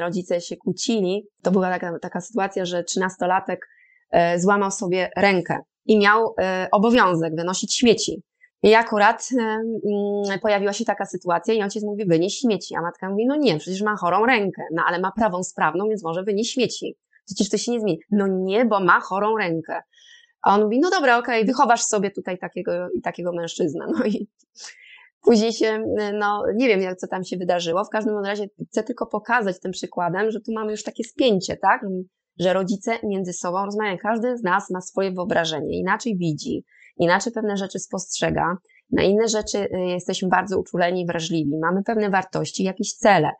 rodzice się kłócili. To była taka, taka sytuacja, że trzynastolatek e, złamał sobie rękę i miał e, obowiązek wynosić śmieci. I akurat mm, pojawiła się taka sytuacja i ojciec mówi, wynieś śmieci. A matka mówi, no nie, przecież ma chorą rękę, no ale ma prawą sprawną, więc może wynieść śmieci. Przecież to się nie zmieni. No nie, bo ma chorą rękę. A on mówi, no dobra, okej, okay, wychowasz sobie tutaj takiego i takiego mężczyznę. No i później się, no nie wiem, jak co tam się wydarzyło. W każdym razie chcę tylko pokazać tym przykładem, że tu mamy już takie spięcie, tak? Że rodzice między sobą rozmawiają. Każdy z nas ma swoje wyobrażenie, inaczej widzi inaczej pewne rzeczy spostrzega, na inne rzeczy y, jesteśmy bardzo uczuleni wrażliwi, mamy pewne wartości, jakieś cele.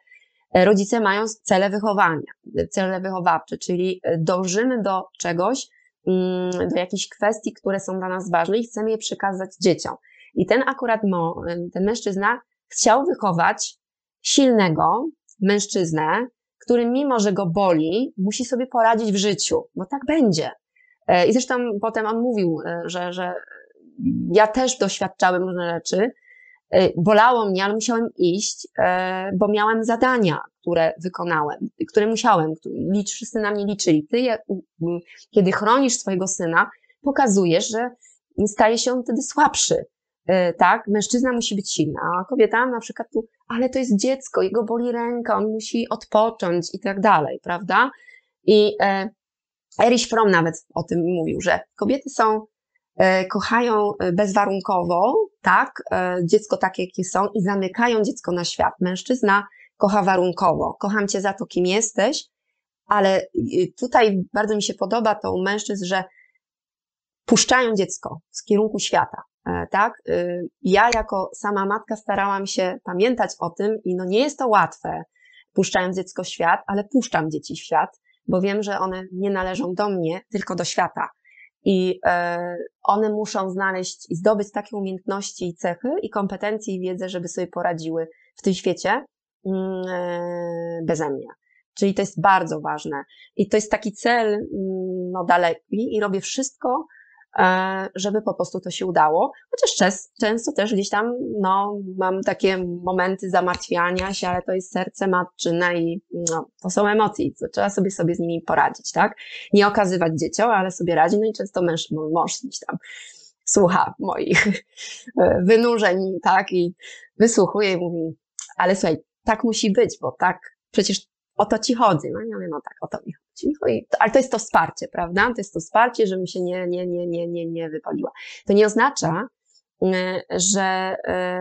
E, rodzice mają cele wychowania, cele wychowawcze, czyli e, dążymy do czegoś, mm, do jakichś kwestii, które są dla nas ważne i chcemy je przekazać dzieciom. I ten akurat y, ten mężczyzna chciał wychować silnego mężczyznę, który mimo, że go boli, musi sobie poradzić w życiu, bo tak będzie. E, I zresztą potem on mówił, e, że, że ja też doświadczałem różne rzeczy. E, bolało mnie, ale musiałem iść, bo miałem zadania, które wykonałem, które musiałem, licz, wszyscy na mnie liczyli. Ty, kiedy chronisz swojego syna, pokazujesz, że staje się on wtedy słabszy. Tak, mężczyzna musi być silna, a kobieta na przykład tu, ale to jest dziecko, jego boli ręka, on musi odpocząć i tak dalej, prawda? I Erich Fromm nawet o tym mówił, że kobiety są, e, kochają e, bezwarunkowo, tak, e, dziecko takie, jakie są i zamykają dziecko na świat. Mężczyzna kocha warunkowo. Kocham cię za to, kim jesteś, ale tutaj bardzo mi się podoba to u mężczyzn, że puszczają dziecko z kierunku świata, tak? Ja jako sama matka starałam się pamiętać o tym i no nie jest to łatwe, puszczając dziecko w świat, ale puszczam dzieci w świat, bo wiem, że one nie należą do mnie, tylko do świata. I e, one muszą znaleźć i zdobyć takie umiejętności i cechy i kompetencje i wiedzę, żeby sobie poradziły w tym świecie mm, e, beze mnie. Czyli to jest bardzo ważne. I to jest taki cel mm, no, daleki i robię wszystko, E, żeby po prostu to się udało. Chociaż często też gdzieś tam, no, mam takie momenty zamartwiania się, ale to jest serce matczyne i no, to są emocje, to trzeba sobie sobie z nimi poradzić, tak? Nie okazywać dzieciom, ale sobie radzi, no i często męż, mąż gdzieś tam słucha moich e, wynurzeń, tak? I wysłuchuje i mówi, ale słuchaj, tak musi być, bo tak, przecież o to ci chodzi. No ja mówię, no tak, o to mi chodzi. No i, ale to jest to wsparcie, prawda? To jest to wsparcie, żebym się nie, nie, nie, nie, nie, nie wypaliła. To nie oznacza, e, że e,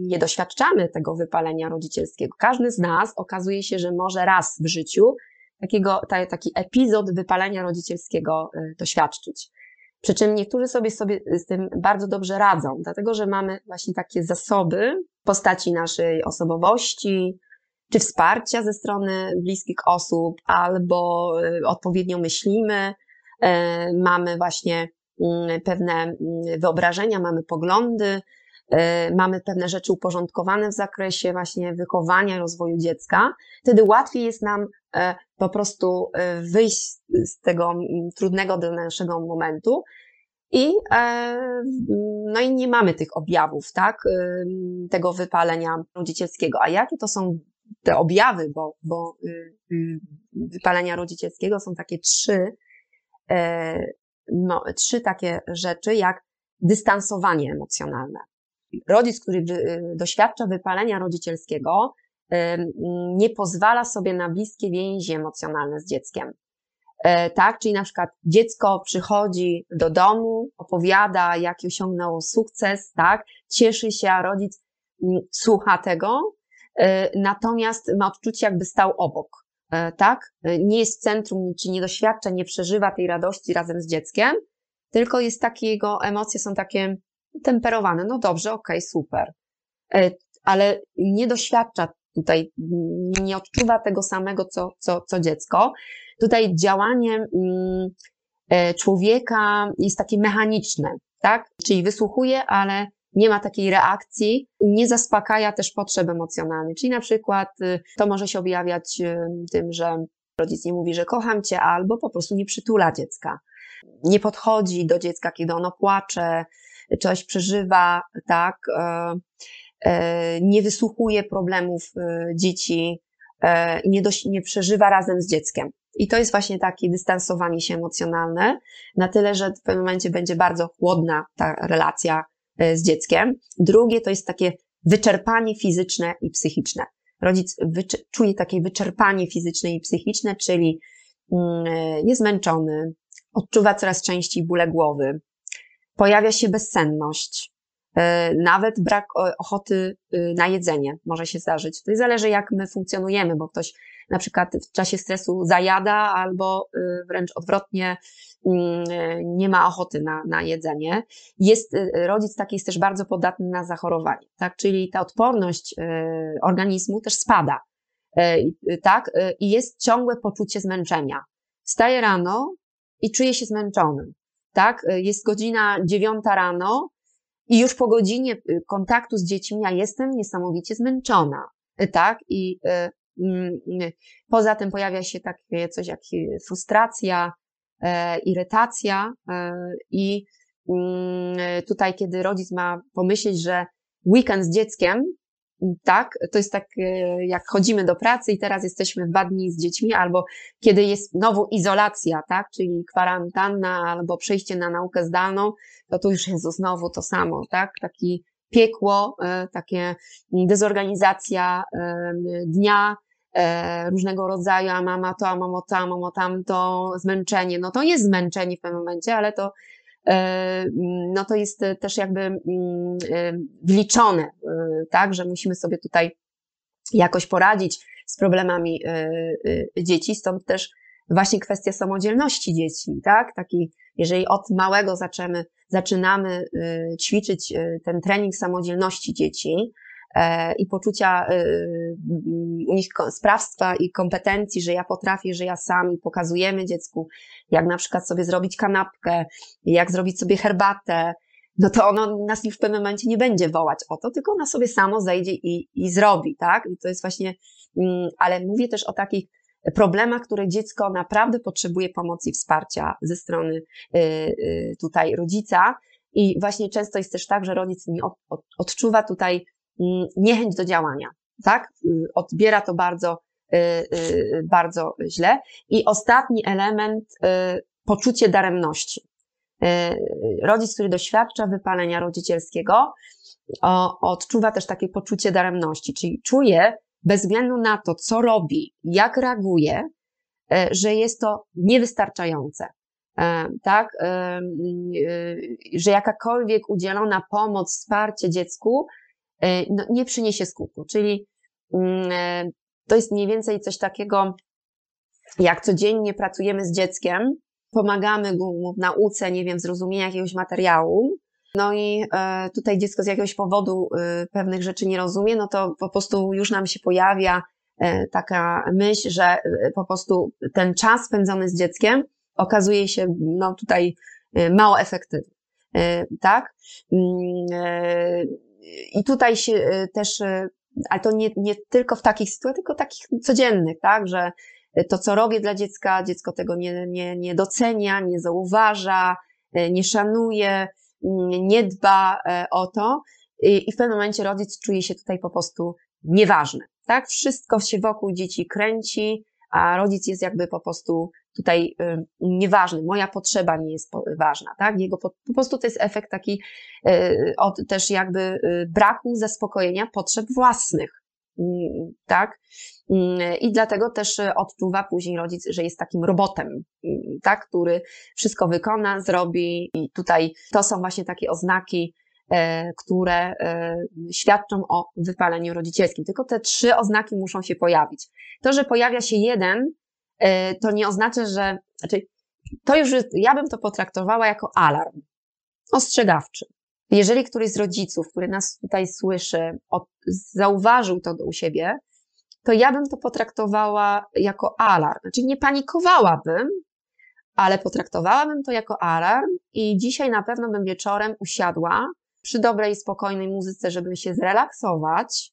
nie doświadczamy tego wypalenia rodzicielskiego. Każdy z nas okazuje się, że może raz w życiu takiego, taki epizod wypalenia rodzicielskiego doświadczyć. Przy czym niektórzy sobie, sobie z tym bardzo dobrze radzą, dlatego że mamy właśnie takie zasoby w postaci naszej osobowości, czy wsparcia ze strony bliskich osób, albo y, odpowiednio myślimy, y, mamy właśnie mm, pewne mm, wyobrażenia, mamy poglądy, y, mamy pewne rzeczy uporządkowane w zakresie właśnie wychowania, rozwoju dziecka, wtedy łatwiej jest nam e, po prostu e, wyjść z tego mm, trudnego dla naszego momentu. I, e, no i nie mamy tych objawów, tak, tego wypalenia rodzicielskiego. A jakie to są te objawy, bo, bo y, y, wypalenia rodzicielskiego są takie trzy, e, no, trzy takie rzeczy, jak dystansowanie emocjonalne. Rodzic, który y, doświadcza wypalenia rodzicielskiego, nie pozwala sobie na bliskie więzi emocjonalne z dzieckiem. E, tak? Czyli na przykład dziecko przychodzi do domu, opowiada, jaki osiągnęło sukces, tak? Cieszy się, a rodzic słucha tego, natomiast ma odczucie, jakby stał obok, e, tak? E, nie jest w centrum, czy nie doświadcza, nie przeżywa tej radości razem z dzieckiem, tylko jest takie, jego emocje są takie temperowane. No dobrze, okej, okay, super. Ale nie doświadcza tutaj, nie odczuwa tego samego, co, co, co dziecko. Tutaj działanie mm, człowieka jest takie mechaniczne, tak? Czyli wysłuchuje, ale nie ma takiej reakcji, nie zaspokaja też potrzeb emocjonalnych. Czyli na przykład y, to może się objawiać y, tym, że rodzic nie mówi, że kocham cię, albo po prostu nie przytula dziecka. Nie podchodzi do dziecka, kiedy ono płacze, coś przeżywa, tak, e, e, nie wysłuchuje problemów y, dzieci, e, nie, nie przeżywa razem z dzieckiem. I to jest właśnie takie dystansowanie się emocjonalne, na tyle, że w pewnym momencie będzie bardzo chłodna ta relacja z dzieckiem. Drugie to jest takie wyczerpanie fizyczne i psychiczne. Rodzic czuje takie wyczerpanie fizyczne i psychiczne, czyli mm, e, jest zmęczony, odczuwa coraz częściej bóle głowy, pojawia się bezsenność, e, nawet brak ochoty y, na jedzenie może się zdarzyć. To zależy, jak my funkcjonujemy, bo ktoś na przykład w czasie stresu zajada albo y, wręcz odwrotnie mm, nie ma ochoty na, na jedzenie. Jest, y, rodzic taki jest też bardzo podatny na zachorowanie, tak? Czyli ta odporność organizmu też spada, tak? I jest ciągłe poczucie zmęczenia. Wstaje rano i czuje się zmęczony, tak? Jest godzina dziewiąta rano, i już po godzinie kontaktu z dziećmi ja jestem niesamowicie zmęczona, tak? I Mm, mm, poza tym pojawia się takie coś jak frustracja, irytacja i mm, tutaj, kiedy rodzic ma pomyśleć, że weekend z dzieckiem, tak, to jest tak, e, jak chodzimy do pracy i teraz jesteśmy dwa dni z dziećmi, albo kiedy jest znowu izolacja, tak, czyli kwarantanna, albo przejście na naukę zdalną, to tu już jest znowu to samo, tak, taki piekło, takie dezorganizacja dnia, E, różnego rodzaju, a mama to, a mamo to, a mamo tamto, zmęczenie. No to jest zmęczenie w pewnym momencie, ale to, e, no to jest też jakby mm, e, wliczone, tak, że musimy sobie tutaj jakoś poradzić z problemami dzieci, stąd też właśnie kwestia samodzielności dzieci, tak, taki, jeżeli od małego zaczynamy, zaczynamy ćwiczyć ten trening samodzielności dzieci, E, i poczucia e, u nich sprawstwa i kompetencji, że ja potrafię, że ja sam i pokazujemy dziecku, jak na przykład sobie zrobić kanapkę, jak zrobić sobie herbatę, no to ono nas już w pewnym momencie nie będzie wołać o to, tylko ona sobie samo zejdzie i, i zrobi, tak? I to jest właśnie, mm, ale mówię też o takich problemach, które dziecko naprawdę potrzebuje pomocy i wsparcia ze strony y, y, tutaj rodzica. I właśnie często jest też tak, że rodzic nie odczuwa tutaj niechęć do działania, tak? Y, odbiera to bardzo, y, y, bardzo źle. I ostatni element, poczucie daremności. Rodzic, który doświadcza wypalenia rodzicielskiego, odczuwa też takie poczucie daremności, czyli czuje, bez względu na to, co robi, jak reaguje, że jest to niewystarczające. Tak, że jakakolwiek udzielona pomoc, wsparcie dziecku no, nie przyniesie skutku. Czyli mm, e, to jest mniej więcej coś takiego, jak codziennie pracujemy z dzieckiem, pomagamy mu w nauce, nie wiem, zrozumienia jakiegoś materiału, no i e, tutaj dziecko z jakiegoś powodu e, pewnych rzeczy nie rozumie, no to po prostu już nam się pojawia e, taka myśl, że po prostu ten czas spędzony z dzieckiem okazuje się, no tutaj mało efektywny, tak? Mm, I tutaj się też, ale to nie, nie tylko w takich sytuacjach, tylko takich codziennych, tak, że to, co robię dla dziecka, dziecko tego nie, nie, nie docenia, nie zauważa, nie szanuje, nie dba o to i w pewnym momencie rodzic czuje się tutaj po prostu nieważny. Tak? Wszystko się wokół dzieci kręci, a rodzic jest jakby po prostu tutaj y, nieważny, moja potrzeba nie jest ważna, tak? Jego po, po prostu to jest efekt taki y, od też jakby y, braku zaspokojenia potrzeb własnych, tak? I dlatego też odczuwa później rodzic, że jest takim robotem, tak? Który wszystko wykona, zrobi i tutaj to są właśnie takie oznaki E, które e, świadczą o wypaleniu rodzicielskim. Tylko te trzy oznaki muszą się pojawić. To, że pojawia się jeden, to nie oznacza, że, znaczy, to już, ja bym to potraktowała jako alarm ostrzegawczy. Jeżeli któryś z rodziców, który nas tutaj słyszy, od, zauważył to u siebie, to ja bym to potraktowała jako alarm. Znaczy nie panikowałabym, ale potraktowałabym to jako alarm i dzisiaj na pewno bym wieczorem usiadła przy dobrej, spokojnej muzyce, żeby się zrelaksować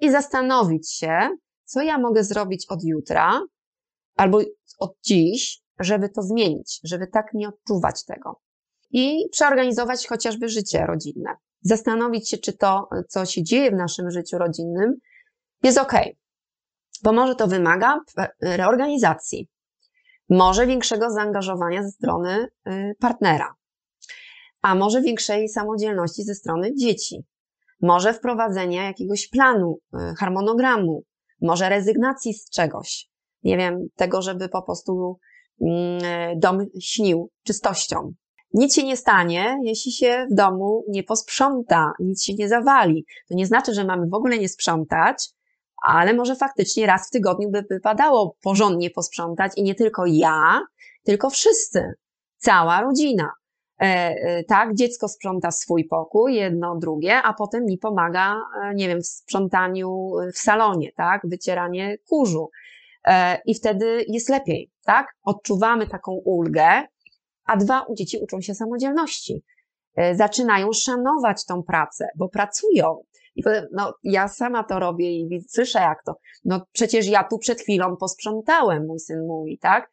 i zastanowić się, co ja mogę zrobić od jutra albo od dziś, żeby to zmienić, żeby tak nie odczuwać tego. I przeorganizować chociażby życie rodzinne. Zastanowić się, czy to, co się dzieje w naszym życiu rodzinnym, jest ok. Bo może to wymaga reorganizacji, może większego zaangażowania ze strony y, partnera, a może większej samodzielności ze strony dzieci, może wprowadzenia jakiegoś planu, y, harmonogramu, może rezygnacji z czegoś. Nie wiem, tego, żeby po prostu mm, dom śnił czystością. Nic się nie stanie, jeśli się w domu nie posprząta, nic się nie zawali. To nie znaczy, że mamy w ogóle nie sprzątać, ale może faktycznie raz w tygodniu by wypadało porządnie posprzątać i nie tylko ja, tylko wszyscy, cała rodzina. E, e, tak, dziecko sprząta swój pokój, jedno, drugie, a potem mi pomaga, e, nie wiem, w sprzątaniu w salonie, tak, wycieranie kurzu. I wtedy jest lepiej, tak? Odczuwamy taką ulgę, a dwa, u dzieci uczą się samodzielności. Zaczynają szanować tą pracę, bo pracują. I potem, no, ja sama to robię i słyszę jak to. No, przecież ja tu przed chwilą posprzątałem, mój syn mówi, tak?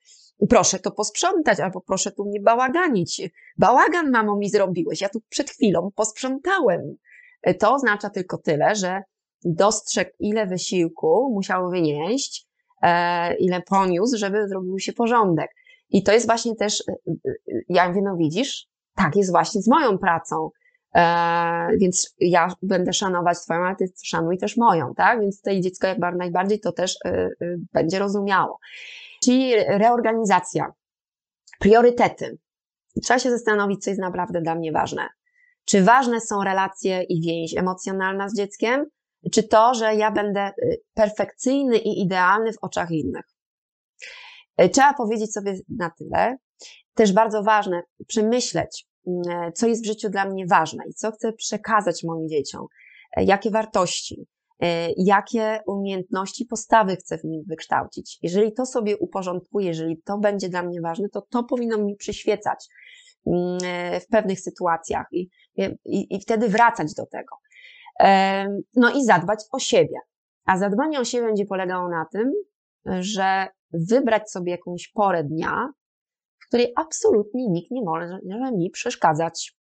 proszę to posprzątać, albo proszę tu mnie bałaganić. Bałagan, mamo, mi zrobiłeś, ja tu przed chwilą posprzątałem. E, to oznacza tylko tyle, że dostrzegł, ile wysiłku musiał wynieść, e, ile poniósł, żeby zrobił się porządek. I to jest właśnie też, e, jak mówię, no widzisz, tak jest właśnie z moją pracą. więc ja będę szanować Twoją, ale Ty szanuj też moją, tak? Więc tutaj dziecko jak najbardziej to też będzie rozumiało. Czyli reorganizacja, priorytety. Trzeba się zastanowić, co jest naprawdę dla mnie ważne. Czy ważne są relacje i więź emocjonalna z dzieckiem, czy to, że ja będę y, perfekcyjny i idealny w oczach innych. Y, trzeba powiedzieć sobie na tyle, też bardzo ważne, przemyśleć, y, co jest w życiu dla mnie ważne i co chcę przekazać moim dzieciom, jakie wartości, jakie umiejętności, postawy chcę w nim wykształcić. Jeżeli to sobie uporządkuję, jeżeli to będzie dla mnie ważne, to to powinno mi przyświecać mm, w pewnych sytuacjach i, i, i wtedy wracać do tego. No i zadbać o siebie. A zadbanie o siebie będzie polegało na tym, że wybrać sobie jakąś porę dnia, w której absolutnie nikt nie może mi przeszkadzać.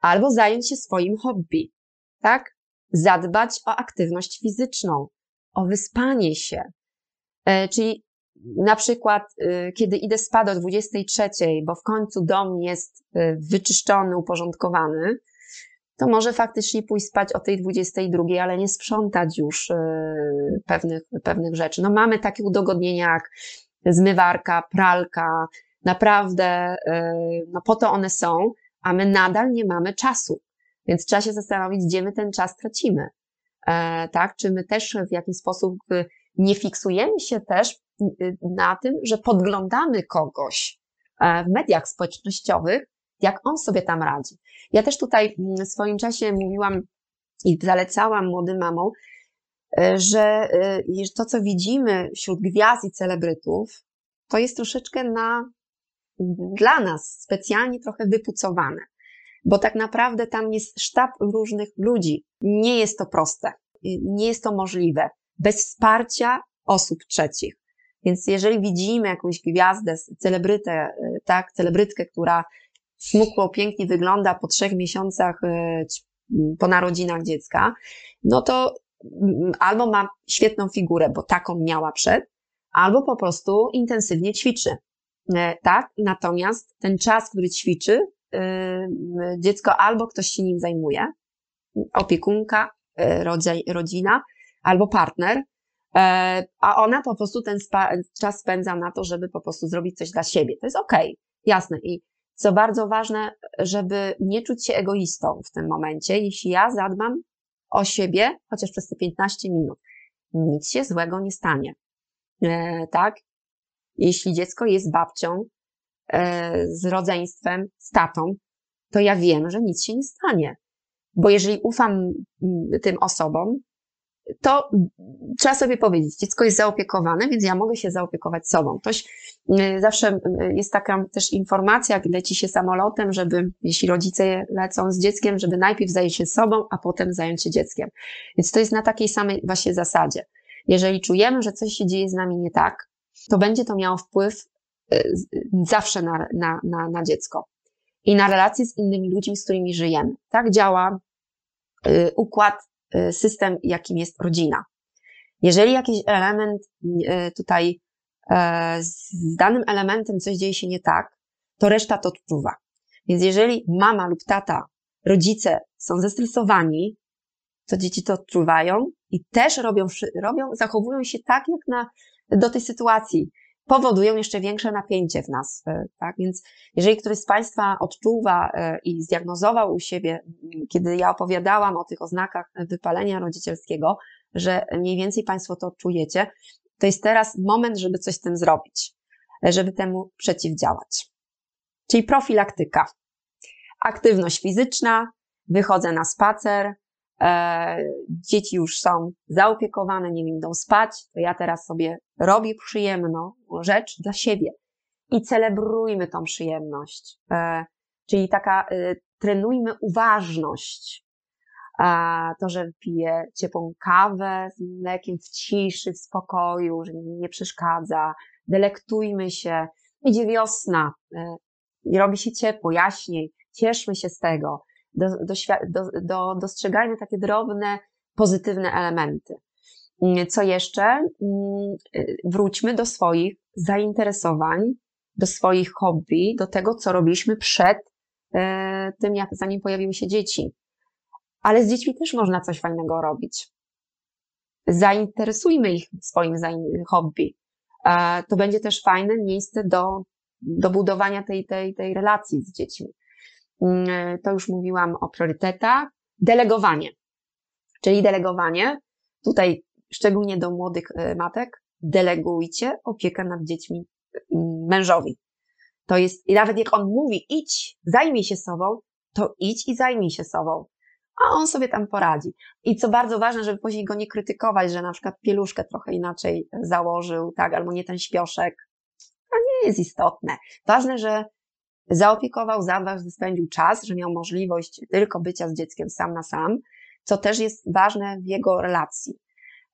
Albo zająć się swoim hobby, tak? zadbać o aktywność fizyczną, o wyspanie się. E, czyli na przykład, e, kiedy idę spać o 23, bo w końcu dom jest e, wyczyszczony, uporządkowany, to może faktycznie pójść spać o tej 22, ale nie sprzątać już pewnych, pewnych rzeczy. No mamy takie udogodnienia jak zmywarka, pralka, naprawdę, no po to one są, a my nadal nie mamy czasu. Więc trzeba się zastanowić, gdzie my ten czas tracimy. E, tak? Czy my też w jakiś sposób nie fiksujemy się też na tym, że podglądamy kogoś w mediach społecznościowych, jak on sobie tam radzi. Ja też tutaj w swoim czasie mówiłam i zalecałam młodym mamom, że to, co widzimy wśród gwiazd i celebrytów, to jest troszeczkę na, dla nas specjalnie trochę wypucowane, bo tak naprawdę tam jest sztab różnych ludzi. Nie jest to proste, nie jest to możliwe bez wsparcia osób trzecich. Więc jeżeli widzimy jakąś gwiazdę, celebrytę, tak, celebrytkę, która smukło, pięknie wygląda po trzech miesiącach e, po narodzinach dziecka, no to albo ma świetną figurę, bo taką miała przed, albo po prostu intensywnie ćwiczy. E, tak? Natomiast ten czas, który ćwiczy, e, dziecko albo ktoś się nim zajmuje, opiekunka, rodzina, albo partner, a ona po prostu ten czas spędza na to, żeby po prostu zrobić coś dla siebie. To jest okej, okay, jasne. I co bardzo ważne, żeby nie czuć się egoistą w tym momencie, jeśli ja zadbam o siebie, chociaż przez te 15 minut, nic się złego nie stanie. E, tak? Jeśli dziecko jest babcią, e, z rodzeństwem, z tatą, to ja wiem, że nic się nie stanie. Bo jeżeli ufam mm, tym osobom, to trzeba sobie powiedzieć, dziecko jest zaopiekowane, więc ja mogę się zaopiekować sobą. Ktoś y, zawsze y, jest taka też informacja, jak leci się samolotem, żeby, jeśli rodzice lecą z dzieckiem, żeby najpierw zająć się sobą, a potem zająć się dzieckiem. Więc to jest na takiej samej właśnie zasadzie. Jeżeli czujemy, że coś się dzieje z nami nie tak, to będzie to miało wpływ y, zawsze na, na, na, na dziecko i na relacje z innymi ludźmi, z którymi żyjemy. Tak działa układ system, jakim jest rodzina. Jeżeli jakiś element y, tutaj e, z danym elementem coś dzieje się nie tak, to reszta to odczuwa. Więc jeżeli mama lub tata, rodzice są zestresowani, to dzieci to odczuwają i też robią, robią zachowują się tak, jak na, do tej sytuacji powodują jeszcze większe napięcie w nas. E, tak? Więc jeżeli któryś z Państwa odczuwa e, i zdiagnozował u siebie, kiedy ja opowiadałam o tych oznakach wypalenia rodzicielskiego, że mniej więcej Państwo to odczujecie, to jest teraz moment, żeby coś z tym zrobić, e, żeby temu przeciwdziałać. Czyli profilaktyka. Aktywność fizyczna, wychodzę na spacer, e, dzieci już są zaopiekowane, nie idą spać, to ja teraz sobie robię przyjemną rzecz dla siebie i celebrujmy tą przyjemność. E, czyli taka, e, trenujmy uważność. To, że piję ciepłą kawę z mlekiem w ciszy, w spokoju, że mi nie przeszkadza, delektujmy się. Idzie wiosna, e, robi się ciepło, jaśniej, cieszmy się z tego do, do, do, do, dostrzegajmy takie drobne, pozytywne elementy. Mm, co jeszcze? Mm, y, wróćmy do swoich zainteresowań, do swoich hobby, do tego, co robiliśmy przed e, tym, jak zanim pojawiły się dzieci. Ale z dziećmi też można coś fajnego robić. Zainteresujmy ich swoim hobby. E, to będzie też fajne miejsce do, do budowania tej, tej, tej relacji z dziećmi. Mm, to już mówiłam o priorytetach. Delegowanie. Czyli delegowanie, tutaj szczególnie do młodych e, matek, delegujcie opiekę nad dziećmi mm, mężowi. To jest, i nawet jak on mówi, idź, zajmij się sobą, to idź i zajmij się sobą. A on sobie tam poradzi. I co bardzo ważne, żeby później go nie krytykować, że na przykład pieluszkę trochę inaczej założył, tak, albo nie ten śpioszek. To nie jest istotne. Ważne, że zaopiekował, zadbał, że spędził czas, że miał możliwość tylko bycia z dzieckiem sam na sam, co też jest ważne w jego relacji.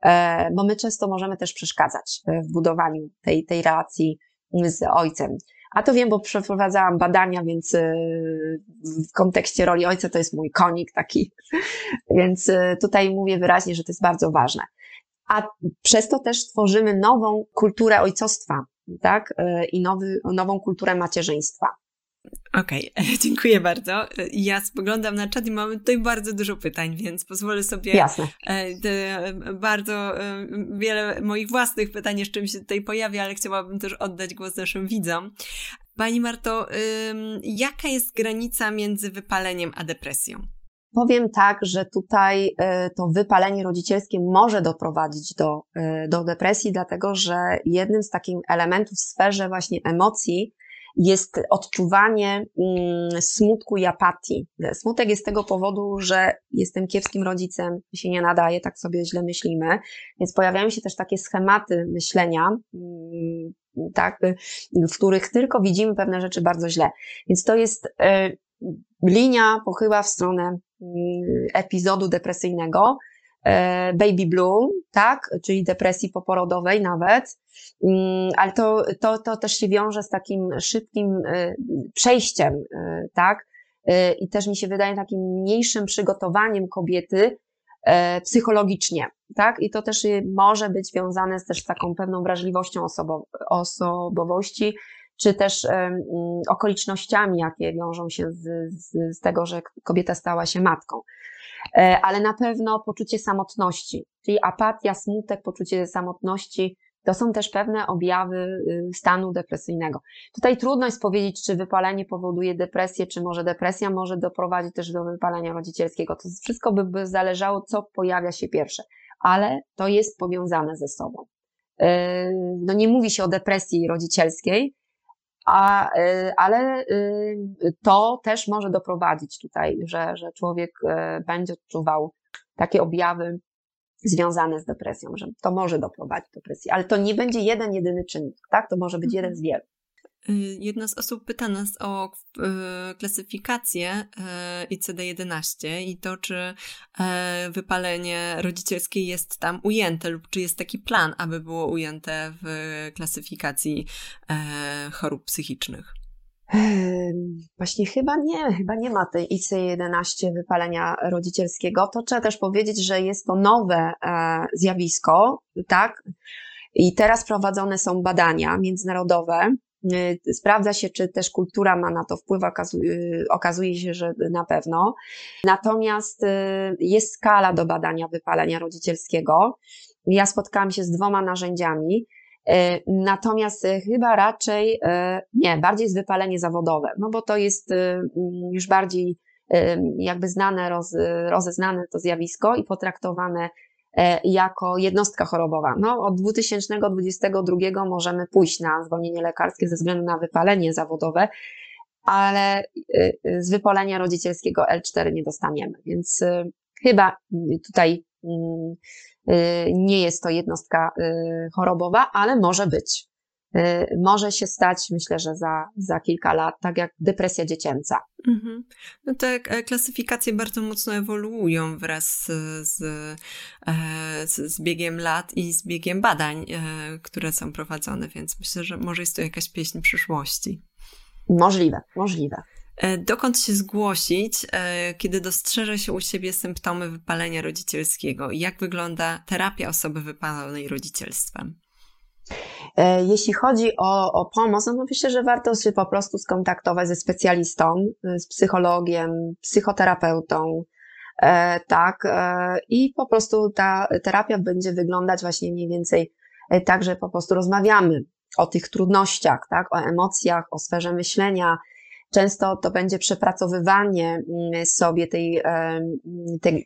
E, bo my często możemy też przeszkadzać e, w budowaniu tej, tej relacji z ojcem. A to wiem, bo przeprowadzałam badania, więc e, w kontekście roli ojca to jest mój konik taki. Więc tutaj mówię wyraźnie, że to jest bardzo ważne. A przez to też tworzymy nową kulturę ojcostwa, tak? I nowy, nową kulturę macierzyństwa. Okej, okay, dziękuję bardzo. Ja spoglądam na czat i mamy tutaj bardzo dużo pytań, więc pozwolę sobie Jasne. E, bardzo e, wiele moich własnych pytań jeszcze mi się tutaj pojawia, ale chciałabym też oddać głos naszym widzom. Pani Marto, jaka jest granica między wypaleniem a depresją? powiem tak, że tutaj to wypalenie rodzicielskie może doprowadzić do, do depresji, dlatego że jednym z takich elementów w sferze właśnie emocji jest odczuwanie mm, smutku i apatii. Smutek jest z tego powodu, że jestem kiepskim rodzicem, się nie nadaje, tak sobie źle myślimy, więc pojawiają się też takie schematy myślenia, mm, tak, w których tylko widzimy pewne rzeczy bardzo źle. Więc to jest y, linia pochyła w stronę mm, epizodu depresyjnego, E, baby blue, tak, czyli depresji poporodowej nawet, mm, ale to, to, to też się wiąże z takim szybkim e, przejściem, e, tak, i też mi się wydaje takim mniejszym przygotowaniem kobiety psychologicznie, tak, i to też może być związane z też taką pewną wrażliwością osobo osobowości, czy też um, okolicznościami, jakie wiążą się z, z, z tego, że kobieta stała się matką. E, ale na pewno poczucie samotności, czyli apatia, smutek, poczucie samotności, to są też pewne objawy y, stanu depresyjnego. Tutaj trudno jest powiedzieć, czy wypalenie powoduje depresję, czy może depresja może doprowadzić też do wypalenia rodzicielskiego. To wszystko by, zależało, co pojawia się pierwsze, ale to jest powiązane ze sobą. E, no nie mówi się o depresji rodzicielskiej, a, y, ale y, to też może doprowadzić tutaj, że, że człowiek y, będzie odczuwał takie objawy związane z depresją, że to może doprowadzić do depresji, ale to nie będzie jeden, jedyny czynnik, tak? To może być jeden z wielu. Y, jedna z osób pyta nas o y, klasyfikację y, ICD-11 i to, czy wypalenie rodzicielskie jest tam ujęte lub czy jest taki plan, aby było ujęte w klasyfikacji chorób psychicznych. Właśnie chyba nie, chyba nie ma tej IC11 wypalenia rodzicielskiego. To trzeba też powiedzieć, że jest to nowe e, zjawisko, tak? I teraz prowadzone są badania międzynarodowe sprawdza się, czy też kultura ma na to wpływ, y, okazuje się, że na pewno. Natomiast y, jest skala do badania wypalenia rodzicielskiego. Ja spotkałam się z dwoma narzędziami. Natomiast chyba raczej nie, bardziej jest wypalenie zawodowe, no bo to jest już bardziej jakby znane, roz, rozeznane to zjawisko i potraktowane jako jednostka chorobowa. No, od 2022 możemy pójść na zwolnienie lekarskie ze względu na wypalenie zawodowe, ale e, z wypalenia rodzicielskiego L4 nie dostaniemy, więc e, chyba tutaj nie jest to jednostka chorobowa, ale może być. Y, może się stać, myślę, że za, za kilka lat, tak jak depresja dziecięca. Mhm. No te e, klasyfikacje bardzo mocno ewoluują wraz z, e, z, z biegiem lat i z biegiem badań, e, które są prowadzone, więc myślę, że może jest to jakaś pieśń przyszłości. Możliwe, możliwe. Dokąd się zgłosić, kiedy dostrzeże się u siebie symptomy wypalenia rodzicielskiego? Jak wygląda terapia osoby wypalonej rodzicielstwem? E, jeśli chodzi o, o pomoc, no to myślę, że warto się po prostu skontaktować ze specjalistą, e, z psychologiem, psychoterapeutą, e, tak, i po prostu ta terapia będzie wyglądać właśnie mniej więcej tak, że po prostu rozmawiamy o tych trudnościach, tak, o emocjach, o sferze myślenia. Często to będzie przepracowywanie mm, sobie tej,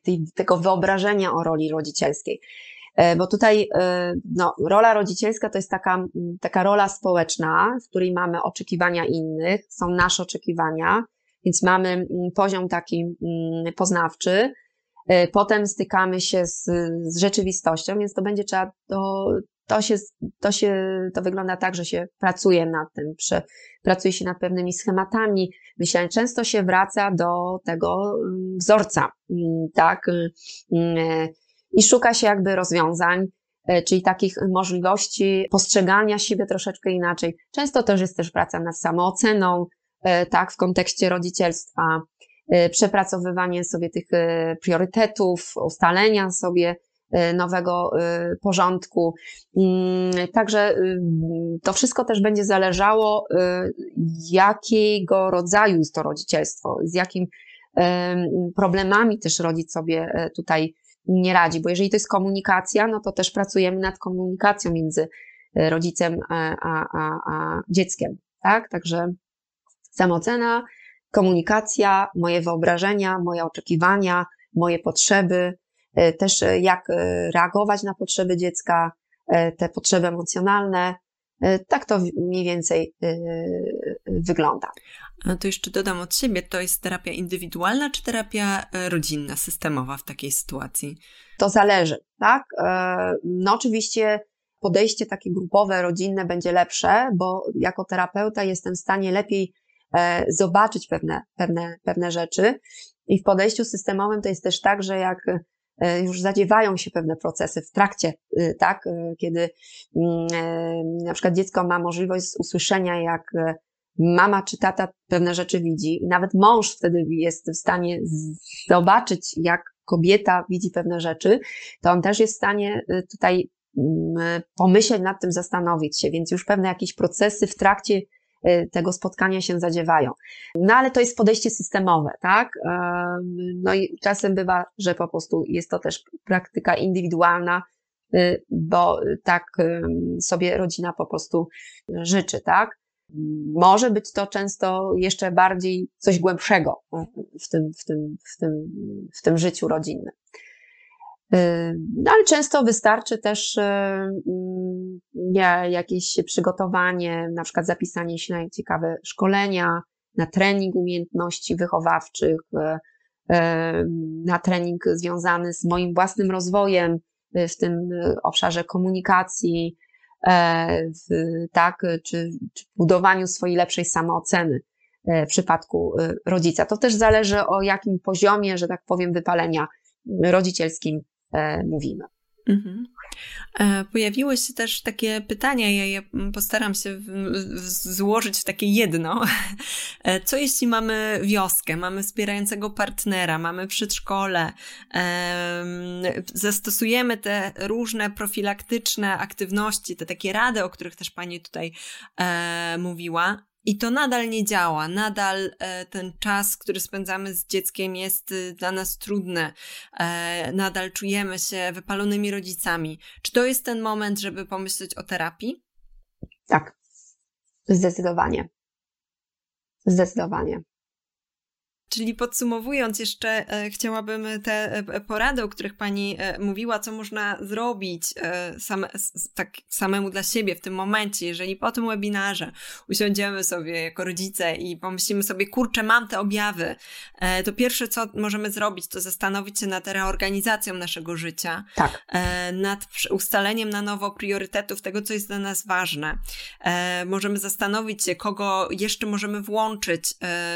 tej, tego wyobrażenia o roli rodzicielskiej. E, bo tutaj e, no, rola rodzicielska to jest taka, taka rola społeczna, w której mamy oczekiwania innych, są nasze oczekiwania, więc mamy poziom taki poznawczy, e, potem stykamy się z, z rzeczywistością, więc to będzie trzeba, to, to się, to się, to wygląda tak, że się pracuje nad tym, prze, pracuje się nad pewnymi schematami, myślenia. Często się wraca do tego wzorca, tak, i szuka się jakby rozwiązań, e, czyli takich możliwości postrzegania siebie troszeczkę inaczej. Często też jest też praca nad samooceną, e, tak, w kontekście rodzicielstwa, e, przepracowywanie sobie tych priorytetów, ustalenia sobie nowego porządku. Mm, także to wszystko też będzie zależało, jakiego rodzaju jest to rodzicielstwo, z jakim problemami też rodzic sobie tutaj nie radzi, bo jeżeli to jest komunikacja, no to też pracujemy nad komunikacją między e, rodzicem a, a, a, a dzieckiem, tak? Także samoocena, komunikacja, moje wyobrażenia, moje oczekiwania, moje potrzeby, też jak reagować na potrzeby dziecka, te potrzeby emocjonalne. Tak to mniej więcej wygląda. A to jeszcze dodam od siebie, to jest terapia indywidualna czy terapia rodzinna, systemowa w takiej sytuacji? To zależy, tak? No oczywiście podejście takie grupowe, rodzinne będzie lepsze, bo jako terapeuta jestem w stanie lepiej e, zobaczyć pewne, pewne, pewne rzeczy. I w podejściu systemowym to jest też tak, że jak e, już zadziewają się pewne procesy w trakcie, e, tak, kiedy mm, na przykład dziecko ma możliwość usłyszenia, jak mama czy tata pewne rzeczy widzi i nawet mąż wtedy jest w stanie zobaczyć, jak kobieta widzi pewne rzeczy, to on też jest w stanie tutaj Mm, pomyśleć nad tym, zastanowić się, więc już pewne jakieś procesy w trakcie y, tego spotkania się zadziewają. No ale to jest podejście systemowe, tak? No i czasem bywa, że po prostu jest to też praktyka indywidualna, y, bo tak sobie rodzina po prostu życzy, tak? Może być to często jeszcze bardziej coś głębszego w tym, w tym, w tym, w tym życiu rodzinnym. No, ale często wystarczy też mm, jakieś przygotowanie, na przykład zapisanie się na ciekawe szkolenia, na trening umiejętności wychowawczych, na trening związany z moim własnym rozwojem w tym obszarze komunikacji, w, tak, czy, czy budowaniu swojej lepszej samooceny e, w przypadku e, rodzica. To też zależy o jakim poziomie, że tak powiem, wypalenia rodzicielskim E, mówimy. Mhm. E, pojawiły się też takie pytania, ja je postaram się złożyć w takie jedno. E, co jeśli mamy wioskę, mamy wspierającego partnera, mamy przedszkole, zastosujemy te różne profilaktyczne aktywności, te takie rady, o których też Pani tutaj mówiła, i to nadal nie działa, nadal e, ten czas, który spędzamy z dzieckiem jest y, dla nas trudny, e, nadal czujemy się wypalonymi rodzicami. Czy to jest ten moment, żeby pomyśleć o terapii? Tak, zdecydowanie. Zdecydowanie. Czyli podsumowując, jeszcze e, chciałabym te e, porady, o których Pani e, mówiła, co można zrobić same, tak samemu dla siebie w tym momencie, jeżeli po tym webinarze usiądziemy sobie jako rodzice i pomyślimy sobie, kurczę, mam te objawy, to pierwsze, co możemy zrobić, to zastanowić się nad reorganizacją naszego życia, tak. nad ustaleniem na nowo priorytetów tego, co jest dla nas ważne. Możemy zastanowić się, kogo jeszcze możemy włączyć,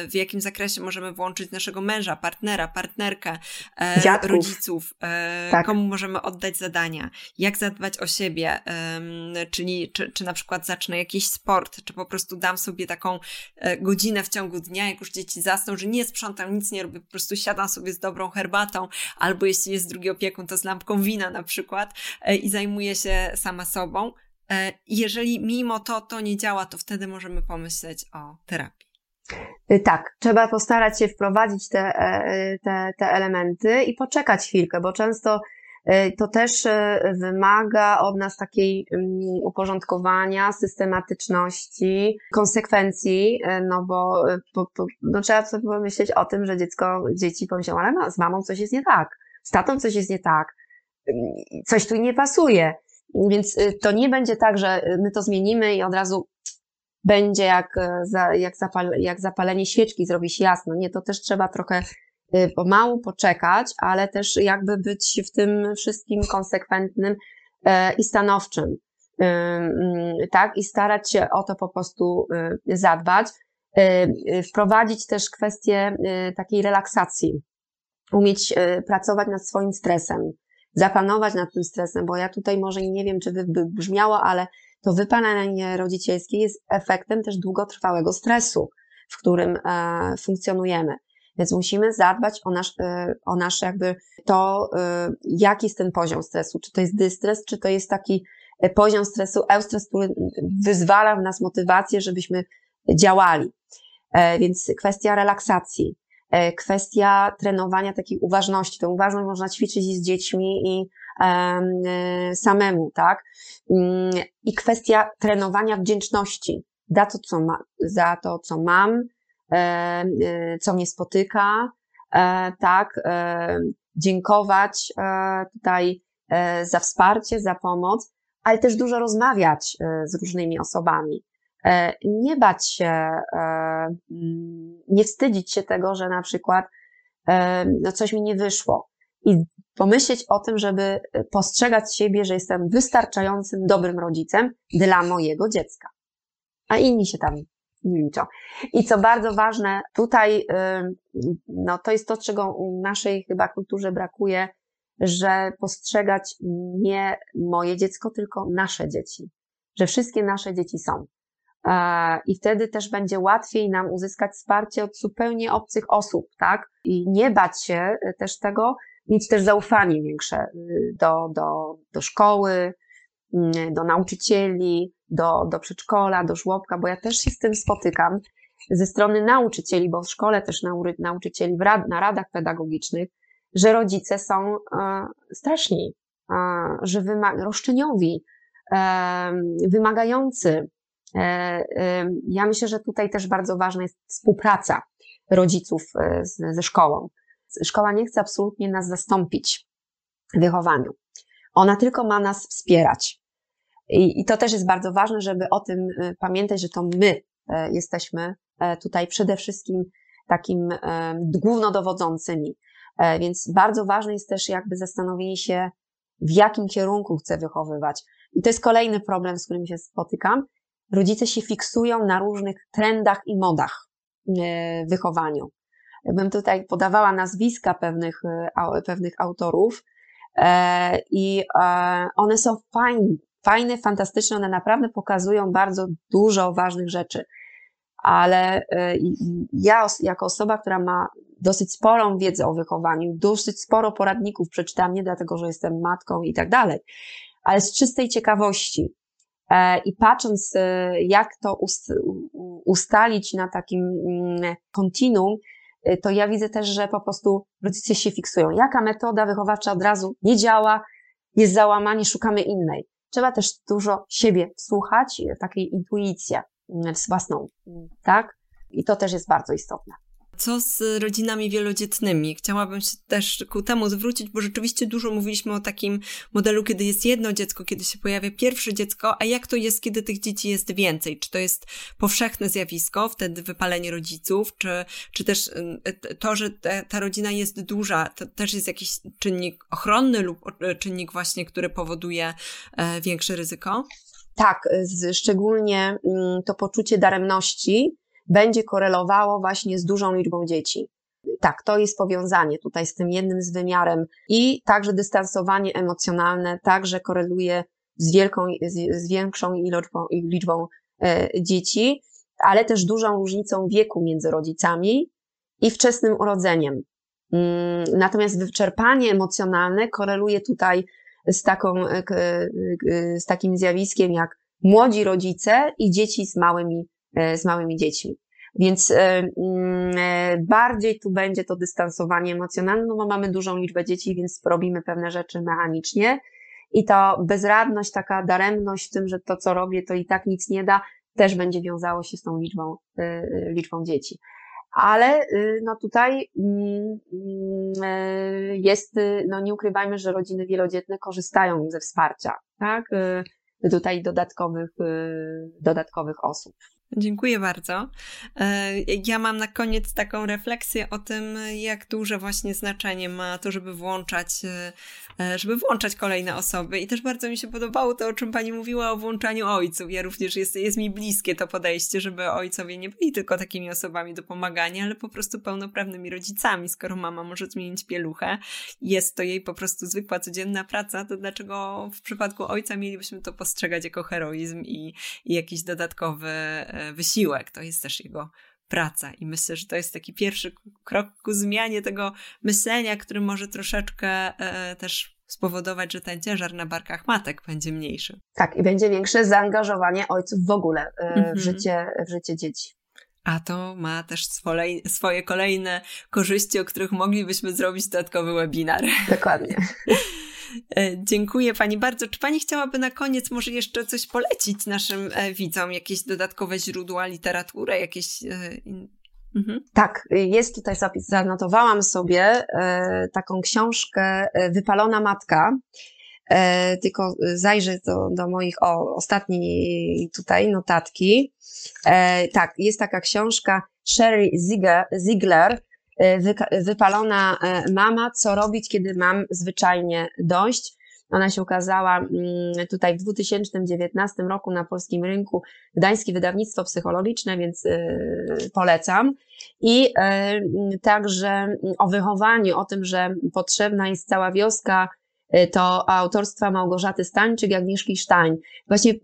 w jakim zakresie możemy włączyć naszego męża, partnera, partnerkę, e, rodziców, e, tak. komu możemy oddać zadania, jak zadbać o siebie, e, czyli czy, czy na przykład zacznę jakiś sport, czy po prostu dam sobie taką e, godzinę w ciągu dnia, jak już dzieci zasną, że nie sprzątam, nic nie robię, po prostu siadam sobie z dobrą herbatą, albo jeśli jest drugi opiekun, to z lampką wina na przykład i zajmuję się sama sobą. Jeżeli mimo to to nie działa, to wtedy możemy pomyśleć o terapii. Y, tak, trzeba postarać się wprowadzić te, e, te, te elementy i poczekać chwilkę, bo często y, to też y, wymaga od nas takiej mm, uporządkowania, systematyczności, konsekwencji, no bo, no trzeba sobie pomyśleć o tym, że dziecko, dzieci pomyślą, ale z mamą coś jest nie tak, z tatą coś jest nie tak, coś tu nie pasuje. Więc to nie będzie tak, że my to zmienimy i od razu będzie jak, e, jak, zapal, jak zapalenie świeczki, zrobi się jasno. Nie, to też trzeba trochę e, pomału poczekać, ale też jakby być w tym wszystkim konsekwentnym e, i stanowczym. Mm, tak, i starać się o to po prostu zadbać. Wprowadzić też kwestię takiej relaksacji, umieć pracować nad swoim stresem, zapanować nad tym stresem, bo ja tutaj może nie wiem, czy by brzmiało, ale to wypalenie rodzicielskie jest efektem też długotrwałego stresu, w którym e, funkcjonujemy. Więc musimy zadbać o nasz, e, o nasz jakby to, e, jaki jest ten poziom stresu. Czy to jest dystres, czy to jest taki poziom stresu, eustres, który wyzwala w nas motywację, żebyśmy działali. Więc kwestia relaksacji, kwestia trenowania takiej uważności. Tę uważność można ćwiczyć z dziećmi i samemu, tak? Mm, I kwestia trenowania wdzięczności za to, co, ma, za to, co mam, co mnie spotyka, tak, dziękować tutaj za wsparcie, za pomoc, ale też dużo rozmawiać z różnymi osobami. Nie bać się, nie wstydzić się tego, że na przykład no coś mi nie wyszło. I pomyśleć o tym, żeby postrzegać siebie, że jestem wystarczającym dobrym rodzicem dla mojego dziecka. A inni się tam nie liczą. I co bardzo ważne, tutaj, no to jest to, czego w naszej chyba kulturze brakuje, że postrzegać nie moje dziecko, tylko nasze dzieci. Że wszystkie nasze dzieci są. I wtedy też będzie łatwiej nam uzyskać wsparcie od zupełnie obcych osób, tak? I nie bać się też tego, mieć też zaufanie większe y, do, do, do szkoły, mm, do nauczycieli, do, do przedszkola, do żłobka, bo ja też się z tym spotykam ze strony nauczycieli, bo w szkole też nauczycieli na radach pedagogicznych, że rodzice są e, straszni, e, że wyma- roszczeniowi, e, wymagający. Ja myślę, że tutaj też bardzo ważna jest współpraca rodziców ze szkołą. Szkoła nie chce absolutnie nas zastąpić w wychowaniu. Ona tylko ma nas wspierać. I, I, to też jest bardzo ważne, żeby o tym y, pamiętać, że to my e, jesteśmy e, tutaj przede wszystkim takim e, głównodowodzącymi. Więc bardzo ważne jest też jakby zastanowienie się, w jakim kierunku chcę wychowywać. I to jest kolejny problem, z którym się spotykam. Rodzice się fiksują na różnych trendach i modach w wychowaniu bym tutaj podawała nazwiska pewnych, e, pewnych autorów e, i e, one są fajne, fajne, fantastyczne, one naprawdę pokazują bardzo dużo ważnych rzeczy. Ale ja, jako osoba, która ma dosyć sporą wiedzę o wychowaniu, dosyć sporo poradników przeczytałam, nie dlatego, że jestem matką i tak dalej, ale z czystej ciekawości. I patrząc, jak to ustalić na takim mm, kontinuum, Y, to ja widzę też, że po prostu rodzice się fiksują. Jaka metoda wychowawcza od razu nie działa, jest załamanie, szukamy innej. Trzeba też dużo siebie słuchać, takiej intuicji mm, własną, tak? I to też jest bardzo istotne co z rodzinami wielodzietnymi? Chciałabym się też ku temu zwrócić, bo rzeczywiście dużo mówiliśmy o takim modelu, kiedy jest jedno dziecko, kiedy się pojawia pierwsze dziecko, a jak to jest, kiedy tych dzieci jest więcej? Czy to jest powszechne zjawisko, wtedy wypalenie rodziców, czy, czy też y, to, że te, ta rodzina jest duża, to też jest jakiś czynnik ochronny lub czynnik właśnie, który powoduje e, większe ryzyko? Tak, szczególnie mm, to poczucie daremności, będzie korelowało właśnie z dużą liczbą dzieci. Tak, to jest powiązanie tutaj z tym jednym z wymiarem i także dystansowanie emocjonalne także koreluje z, wielką, z, większą iloczbą, liczbą e, dzieci, ale też dużą różnicą wieku między rodzicami i wczesnym urodzeniem. Mm, natomiast wyczerpanie emocjonalne koreluje tutaj z, taką, e, z takim zjawiskiem jak młodzi rodzice i dzieci z małymi E, z małymi dziećmi. Więc e, mm, e, bardziej tu będzie to dystansowanie emocjonalne, no bo mamy dużą liczbę dzieci, więc robimy pewne rzeczy mechanicznie. I to bezradność, taka daremność w tym, że to, co robię, to i tak nic nie da, też będzie wiązało się z tą liczbą, liczbą dzieci. Ale no tutaj mm, jest, no nie ukrywajmy, że rodziny wielodzietne korzystają ze wsparcia, tak? Tutaj dodatkowych, dodatkowych osób. Dziękuję bardzo. E, ja mam na koniec taką refleksję o tym, jak duże właśnie znaczenie ma to, żeby włączać, e, e, żeby włączać kolejne osoby. I też bardzo mi się podobało to, o czym pani mówiła o włączaniu ojców. Ja również jest, jest mi bliskie to podejście, żeby ojcowie nie byli tylko takimi osobami do pomagania, ale po prostu pełnoprawnymi rodzicami. Skoro mama może zmienić pieluchę, jest to jej po prostu zwykła, codzienna praca, to dlaczego w przypadku ojca mielibyśmy to postrzegać jako heroizm i, i jakiś dodatkowy wysiłek, to jest też jego praca. I myślę, że to jest taki pierwszy krok ku zmianie tego myślenia, który może troszeczkę e, też spowodować, że ten ciężar na barkach matek będzie mniejszy. Tak, i będzie większe zaangażowanie ojców w ogóle e, w, mhm. życie, w życie dzieci. A to ma też swoje kolejne korzyści, o których moglibyśmy zrobić dodatkowy webinar. Dokładnie. E, dziękuję Pani bardzo. Czy Pani chciałaby na koniec może jeszcze coś polecić naszym e, widzom? Jakieś dodatkowe źródła, literaturę, jakieś e, Mhm. Tak, jest tutaj zapis, zanotowałam sobie taką książkę Wypalona Matka. Tylko zajrzę do, do moich o, ostatniej tutaj notatki. Tak, jest taka książka Sherry Ziegler, Wypalona e, mama, co robić, kiedy mam zwyczajnie dość. Ona się ukazała mm, tutaj w 2019 roku na polskim rynku, Gdańskie Wydawnictwo Psychologiczne, więc y, polecam. I y, także o wychowaniu, o tym, że potrzebna jest cała wioska, to autorstwa Małgorzaty Stańczyk, Agnieszki Sztań. Właśnie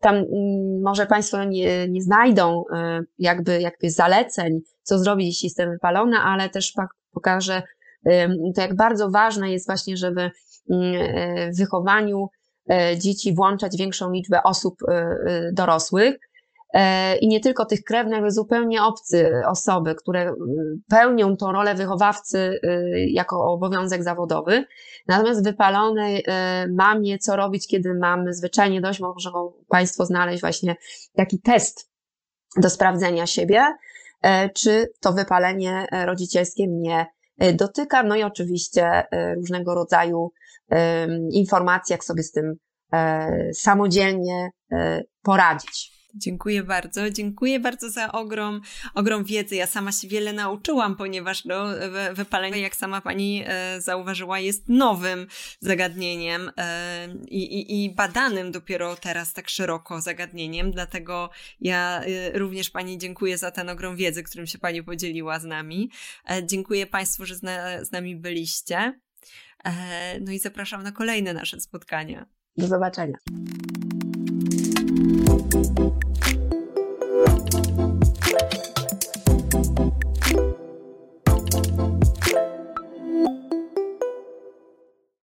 tam może Państwo nie, nie znajdą jakby, jakby zaleceń, co zrobić, jeśli jestem wypalona, ale też pokażę to, jak bardzo ważne jest właśnie, żeby w wychowaniu dzieci włączać większą liczbę osób dorosłych. I nie tylko tych krewnych, ale zupełnie obcy osoby, które pełnią tą rolę wychowawcy jako obowiązek zawodowy. Natomiast wypalonej mamie, co robić, kiedy mamy zwyczajnie dość, mogą Państwo znaleźć właśnie taki test do sprawdzenia siebie, czy to wypalenie rodzicielskie mnie dotyka. No i oczywiście różnego rodzaju informacji, jak sobie z tym e, samodzielnie e, poradzić. Dziękuję bardzo. Dziękuję bardzo za ogrom, ogrom wiedzy. Ja sama się wiele nauczyłam, ponieważ no, wypalenie, jak sama pani e, zauważyła, jest nowym zagadnieniem e, i, i, badanym dopiero teraz tak szeroko zagadnieniem. Dlatego ja e, również pani dziękuję za ten ogrom wiedzy, którym się pani podzieliła z nami. E, dziękuję państwu, że z, na, z nami byliście. E, no i zapraszam na kolejne nasze spotkania. Do zobaczenia. thank you